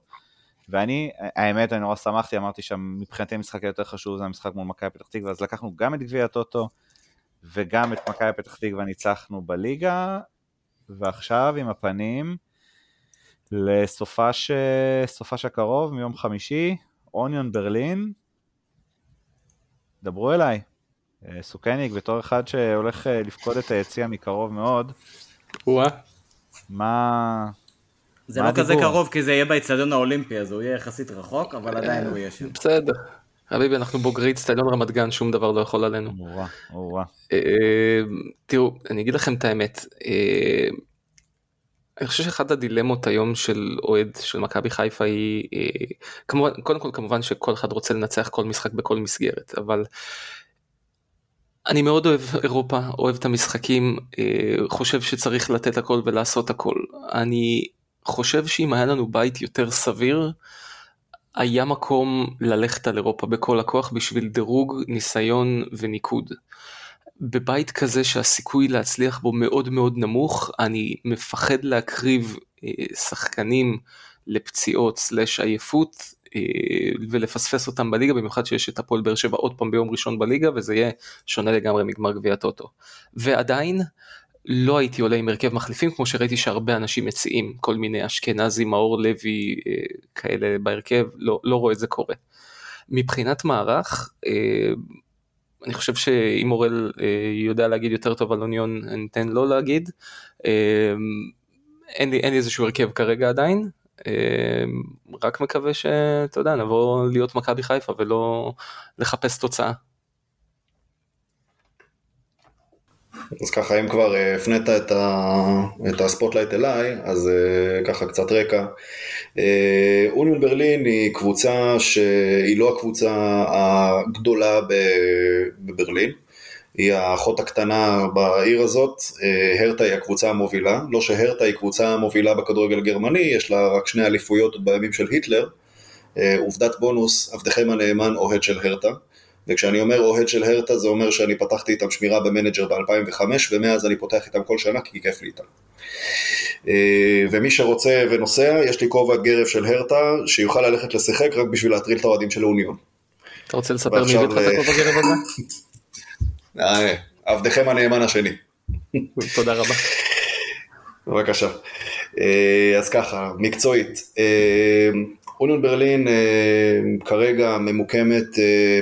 ואני, האמת, אני נורא שמחתי, אמרתי שמבחינתי המשחק היותר חשוב זה המשחק מול מכבי פתח תקווה, אז לקחנו גם את גביע הטוטו וגם את מכבי פתח תקווה ניצחנו בליגה, ועכשיו עם הפנים לסופש הקרוב, מיום חמישי, אוניון ברלין, דברו אליי. אה, סוכניק בתור אחד שהולך אה, לפקוד את היציע מקרוב מאוד. וואה. מה... זה לא כזה קרוב כי זה יהיה באצטדיון האולימפי אז הוא יהיה יחסית רחוק אבל עדיין הוא יהיה שם. בסדר. חביבי אנחנו בוגרי אצטדיון רמת גן שום דבר לא יכול עלינו. אורה, אורה. אה, תראו אני אגיד לכם את האמת. אני חושב שאחת הדילמות היום של אוהד של מכבי חיפה היא כמובן קודם כל כמובן שכל אחד רוצה לנצח כל משחק בכל מסגרת אבל אני מאוד אוהב אירופה, אוהב את המשחקים, אה, חושב שצריך לתת הכל ולעשות הכל. אני חושב שאם היה לנו בית יותר סביר, היה מקום ללכת על אירופה בכל הכוח בשביל דירוג, ניסיון וניקוד. בבית כזה שהסיכוי להצליח בו מאוד מאוד נמוך, אני מפחד להקריב אה, שחקנים לפציעות סלש עייפות ולפספס אותם בליגה, במיוחד שיש את הפועל באר שבע עוד פעם ביום ראשון בליגה, וזה יהיה שונה לגמרי מגמר גביע הטוטו. ועדיין, לא הייתי עולה עם הרכב מחליפים כמו שראיתי שהרבה אנשים מציעים, כל מיני אשכנזי, מאור לוי אה, כאלה בהרכב, לא, לא רואה את זה קורה. מבחינת מערך, אה, אני חושב שאם אורל יודע להגיד יותר טוב על אוניון, אני אתן לו להגיד. אין לי, אין לי איזשהו הרכב כרגע עדיין, רק מקווה שאתה יודע נבוא להיות מכבי חיפה ולא לחפש תוצאה. אז ככה אם כבר אה, הפנית את, ה... את ה spotlight אליי, אז אה, ככה קצת רקע. אה, אוניון ברלין היא קבוצה שהיא לא הקבוצה הגדולה בברלין. היא האחות הקטנה בעיר הזאת, אה, הרטה היא הקבוצה המובילה, לא שהרטה היא קבוצה מובילה בכדורגל הגרמני, יש לה רק שני אליפויות בימים של היטלר, אה, עובדת בונוס, עבדכם הנאמן אוהד של הרטה, וכשאני אומר אוהד של הרטה זה אומר שאני פתחתי איתם שמירה במנג'ר ב-2005 ומאז אני פותח איתם כל שנה כי כיף לי איתם. אה, ומי שרוצה ונוסע, יש לי כובע גרב של הרטה שיוכל ללכת לשחק רק בשביל להטריל את האוהדים של האוניון. אתה רוצה לספר מי הביא לך את הכובע גרב הזה? אה, עבדכם הנאמן השני. תודה רבה. בבקשה. אה, אז ככה, מקצועית. אה, אוניון ברלין כרגע ממוקמת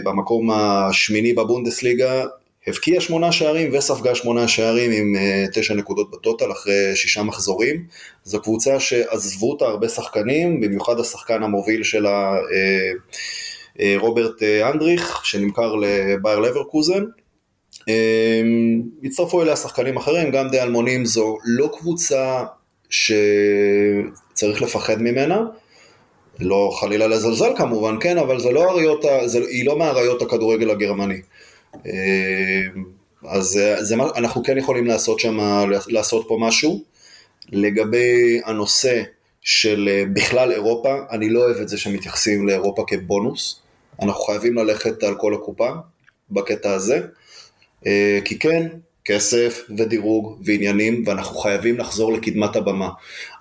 במקום השמיני בבונדסליגה, הבקיעה שמונה שערים וספגה שמונה שערים עם תשע נקודות בטוטל אחרי שישה מחזורים. זו קבוצה שעזבו אותה הרבה שחקנים, במיוחד השחקן המוביל שלה רוברט אנדריך, שנמכר לבייר לברקוזן. הצטרפו אליה שחקנים אחרים, גם די אלמונים זו לא קבוצה שצריך לפחד ממנה. לא חלילה לזלזל כמובן, כן, אבל זה לא אריות, זה, היא לא מאריות הכדורגל הגרמני. אז זה, אנחנו כן יכולים לעשות שם, לעשות פה משהו. לגבי הנושא של אה, בכלל אירופה, אני לא אוהב את זה שמתייחסים לאירופה כבונוס. אנחנו חייבים ללכת על כל הקופה בקטע הזה. אה, כי כן, כסף ודירוג ועניינים, ואנחנו חייבים לחזור לקדמת הבמה.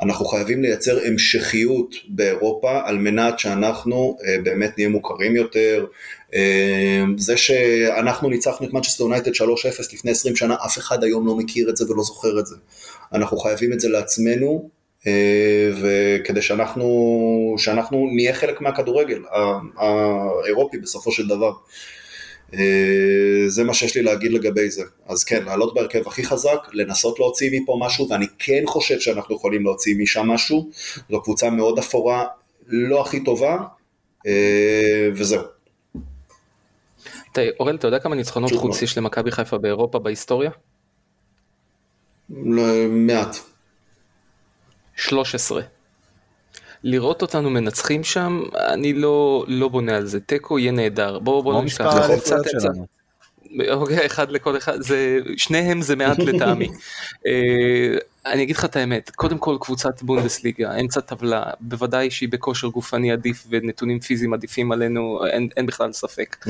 אנחנו חייבים לייצר המשכיות באירופה על מנת שאנחנו אה, באמת נהיה מוכרים יותר. אה, זה שאנחנו ניצחנו את מנצ'סטר יונייטד 3-0 לפני 20 שנה, אף אחד היום לא מכיר את זה ולא זוכר את זה. אנחנו חייבים את זה לעצמנו, וכדי שאנחנו, שאנחנו נהיה חלק מהכדורגל האירופי בסופו של דבר. אה, זה מה שיש לי להגיד לגבי זה. אז כן, לעלות בהרכב הכי חזק, לנסות להוציא מפה משהו, ואני כן חושב שאנחנו יכולים להוציא משם משהו. זו קבוצה מאוד אפורה, לא הכי טובה, אה, וזהו. אורל, אתה יודע כמה ניצחונות חוץ יש למכבי חיפה באירופה בהיסטוריה? מעט. 13. לראות אותנו מנצחים שם, אני לא, לא בונה על זה. תיקו יהיה נהדר. בואו בוא נשכח. אוקיי, אחד לכל אחד, זה, שניהם זה מעט לטעמי. אה, אני אגיד לך את האמת, קודם כל קבוצת בונדסליגה, אמצע טבלה, בוודאי שהיא בכושר גופני עדיף ונתונים פיזיים עדיפים עלינו, אין, אין בכלל ספק.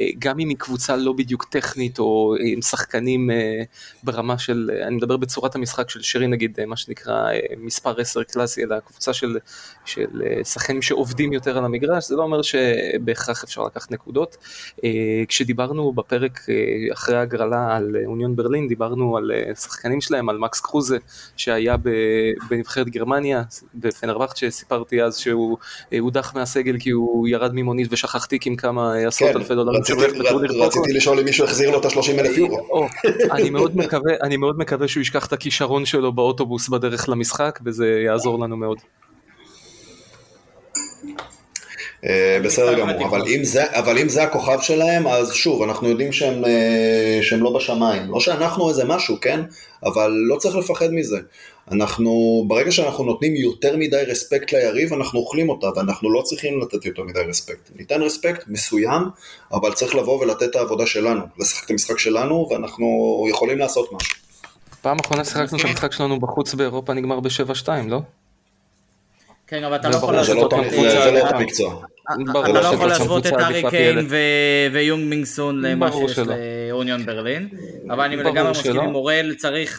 אה, גם אם היא קבוצה לא בדיוק טכנית או עם שחקנים אה, ברמה של, אני מדבר בצורת המשחק של שרי נגיד, מה שנקרא מספר 10 קלאסי, אלא קבוצה של, של שחקנים שעובדים יותר על המגרש, זה לא אומר שבהכרח אפשר לקחת נקודות. כשדיברנו בפרק אחרי ההגרלה על אוניון ברלין, דיברנו על שחקנים שלהם, על מקס קרוזה. שהיה בנבחרת גרמניה, בפנרווחט שסיפרתי אז שהוא הודח מהסגל כי הוא ירד ממונית ושכח טיק עם כמה עשרות כן, אלפי דולרים. רציתי לשאול אם מישהו החזיר לו את ה-30 אלף יורו. אני מאוד מקווה שהוא ישכח את הכישרון שלו באוטובוס בדרך למשחק וזה יעזור לנו מאוד. אה, בסדר גמור, אבל אם, זה, אבל אם זה הכוכב שלהם, אז שוב, אנחנו יודעים שהם, אה, שהם לא בשמיים. לא שאנחנו איזה משהו, כן? אבל לא צריך לפחד מזה. אנחנו, ברגע שאנחנו נותנים יותר מדי רספקט ליריב, אנחנו אוכלים אותה, ואנחנו לא צריכים לתת יותר מדי רספקט. ניתן רספקט מסוים, אבל צריך לבוא ולתת את העבודה שלנו, לשחק את המשחק שלנו, ואנחנו יכולים לעשות משהו. פעם אחרונה שיחקנו שהמשחק שלנו בחוץ באירופה נגמר ב-7-2, לא? כן, אבל אתה לא יכול לעשות את המקצוע. אתה לא יכול להשוות את ארי קיין ויונג מינגסון למה שיש לאוניון ברלין, אבל אני לגמרי מסכים עם אורל,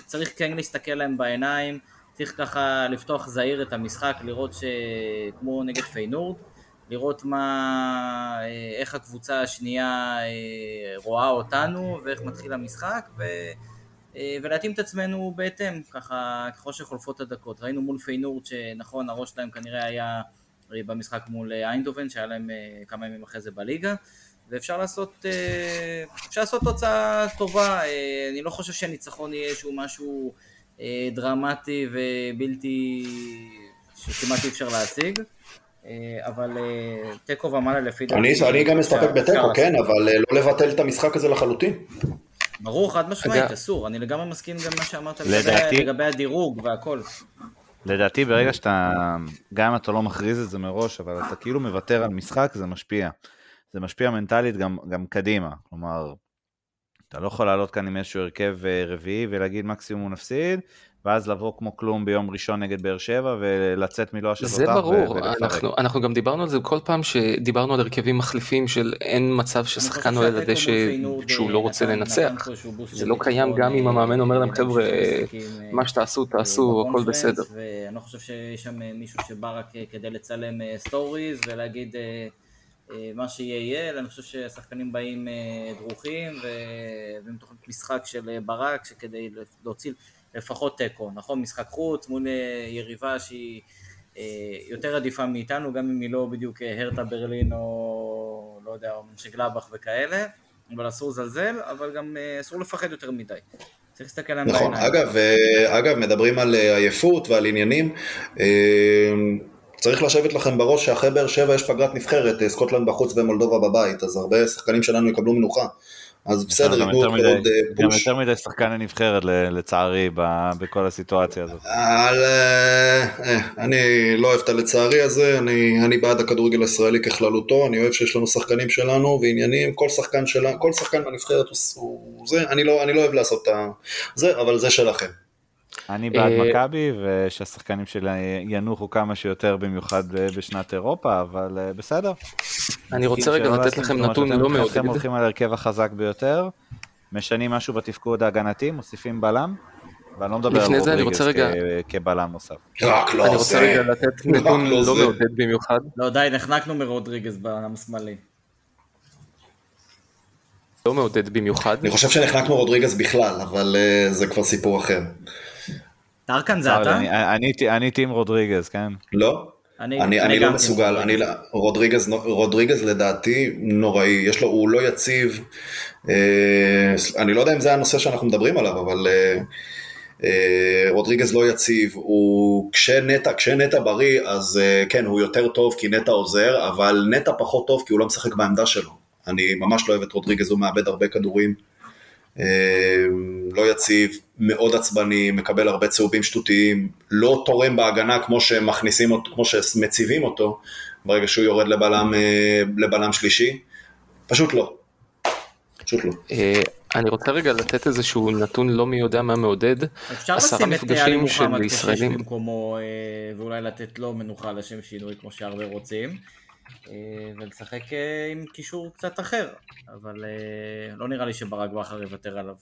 צריך כן להסתכל להם בעיניים, צריך ככה לפתוח זהיר את המשחק, לראות שכמו נגד פיינורד, לראות מה, איך הקבוצה השנייה רואה אותנו ואיך מתחיל המשחק, אה, ולהתאים את עצמנו בהתאם, ככה ככל שחולפות הדקות. ראינו מול פיינורד שנכון הראש שלהם כנראה היה אה, במשחק מול אה, איינדובן שהיה להם כמה ימים אחרי זה בליגה ואפשר לעשות, אפשר לעשות תוצאה טובה, אני לא חושב שהניצחון יהיה איזשהו משהו דרמטי ובלתי, שכמעט אי אפשר להשיג. אבל תיקו ומעלה לפי דעתי... אני גם מסתפק בתיקו, כן, אבל לא לבטל את המשחק הזה לחלוטין. ברור, חד משמעית, אסור. אני לגמרי מסכים גם מה שאמרת לגבי הדירוג והכל. לדעתי ברגע שאתה, גם אם אתה לא מכריז את זה מראש, אבל אתה כאילו מוותר על משחק, זה משפיע. זה משפיע מנטלית גם, גם קדימה. כלומר, אתה לא יכול לעלות כאן עם איזשהו הרכב אה, רביעי ולהגיד מקסימום נפסיד, ואז לבוא כמו כלום ביום ראשון נגד באר שבע ולצאת מלא השטח. זה ברור, אנחנו, אנחנו גם דיברנו על זה כל פעם שדיברנו על הרכבים מחליפים של אין מצב ששחקן עולה לדשא שהוא לא רוצה לנצח. זה לא קיים גם אם המאמן אומר להם חבר'ה, מה שתעשו תעשו, הכל בסדר. ואני לא חושב שיש שם מישהו שבא רק כדי לצלם סטוריז ולהגיד מה שיהיה יהיה, אלא אני חושב שהשחקנים באים דרוכים ומתוכנית משחק של ברק שכדי להוציא לפחות תיקו, נכון? משחק חוץ מול אה, יריבה שהיא אה, יותר עדיפה מאיתנו, גם אם היא לא בדיוק אה, הרטה ברלין או לא יודע, או מנשגלבך וכאלה, אבל אסור לזלזל, אבל גם אסור לפחד יותר מדי. צריך להסתכל עליהם נכון, בעיניים. אגב, אגב, מדברים על עייפות ועל עניינים. צריך לשבת לכם בראש שאחרי באר שבע יש פגרת נבחרת, סקוטלנד בחוץ ומולדובה בבית, אז הרבה שחקנים שלנו יקבלו מנוחה. אז בסדר, ייתנו עוד פוש. גם יותר מדי שחקן לנבחרת לצערי בכל הסיטואציה הזאת. על, אני לא אוהב את הלצערי הזה, אני, אני בעד הכדורגל הישראלי ככללותו, אני אוהב שיש לנו שחקנים שלנו ועניינים, כל שחקן שלנו, כל שחקן בנבחרת הוא זה, אני לא, אני לא אוהב לעשות את זה, אבל זה שלכם. אני בעד אה, מכבי, ושהשחקנים שלה ינוחו כמה שיותר, במיוחד בשנת אירופה, אבל אה, בסדר. אני רוצה רגע לתת לכם נתון לא מאוד. אתם הולכים על הרכב החזק ביותר, משנים משהו בתפקוד ההגנתי, מוסיפים בלם, ואני לא מדבר על רודריגז כבלם נוסף. רק לא זה. אני רוצה רגע לתת נתון לא, לא מעודד במיוחד. לא, די, נחנקנו מרודריגז בלם שמאלי. לא מעודד במיוחד. אני חושב שנחנקנו רודריגז בכלל, אבל אה, זה כבר סיפור אחר. טרקן זה אתה? אני טים רודריגז, כן. לא. אני, אני, אני לא מסוגל, אני, לא- רודריגז, רודריגז לדעתי נוראי, יש לו, הוא לא יציב, אה, אני לא יודע אם זה הנושא שאנחנו מדברים עליו, אבל אה, אה, רודריגז לא יציב, הוא, כשנטע, כשנטע בריא, אז אה, כן, הוא יותר טוב כי נטע עוזר, אבל נטע פחות טוב כי הוא לא משחק בעמדה שלו. אני ממש לא אוהב את רודריגז, הוא מאבד הרבה כדורים. אה, לא יציב, מאוד עצבני, מקבל הרבה צהובים שטותיים, לא תורם בהגנה כמו שמכניסים אותו, כמו שמציבים אותו, ברגע שהוא יורד לבלם, אה, לבלם שלישי, פשוט לא. פשוט לא. אה, אני רוצה רגע לתת איזשהו נתון לא מי יודע מה מעודד. אפשר לשים את עלי מוחמד כשיש במקומו ואולי לתת לו מנוחה לשם שינוי כמו שהרבה רוצים. אה, ולשחק אה, עם קישור קצת אחר, אבל אה, לא נראה לי שברק בכר יוותר עליו.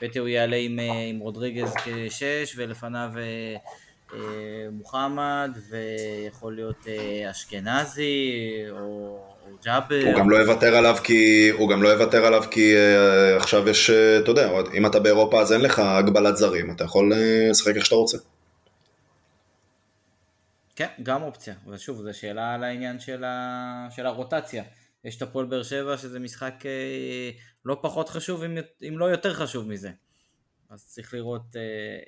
פטי הוא יעלה עם, עם רודריגז כשש ולפניו מוחמד ויכול להיות אשכנזי או ג'אבר. הוא גם לא יוותר עליו כי, הוא גם לא יוותר עליו כי עכשיו יש, אתה יודע, אם אתה באירופה אז אין לך הגבלת זרים, אתה יכול לשחק איך שאתה רוצה. כן, גם אופציה, ושוב, זו שאלה על העניין של, ה... של הרוטציה. יש את הפועל באר שבע שזה משחק אה, לא פחות חשוב, אם, אם לא יותר חשוב מזה. אז צריך לראות אה,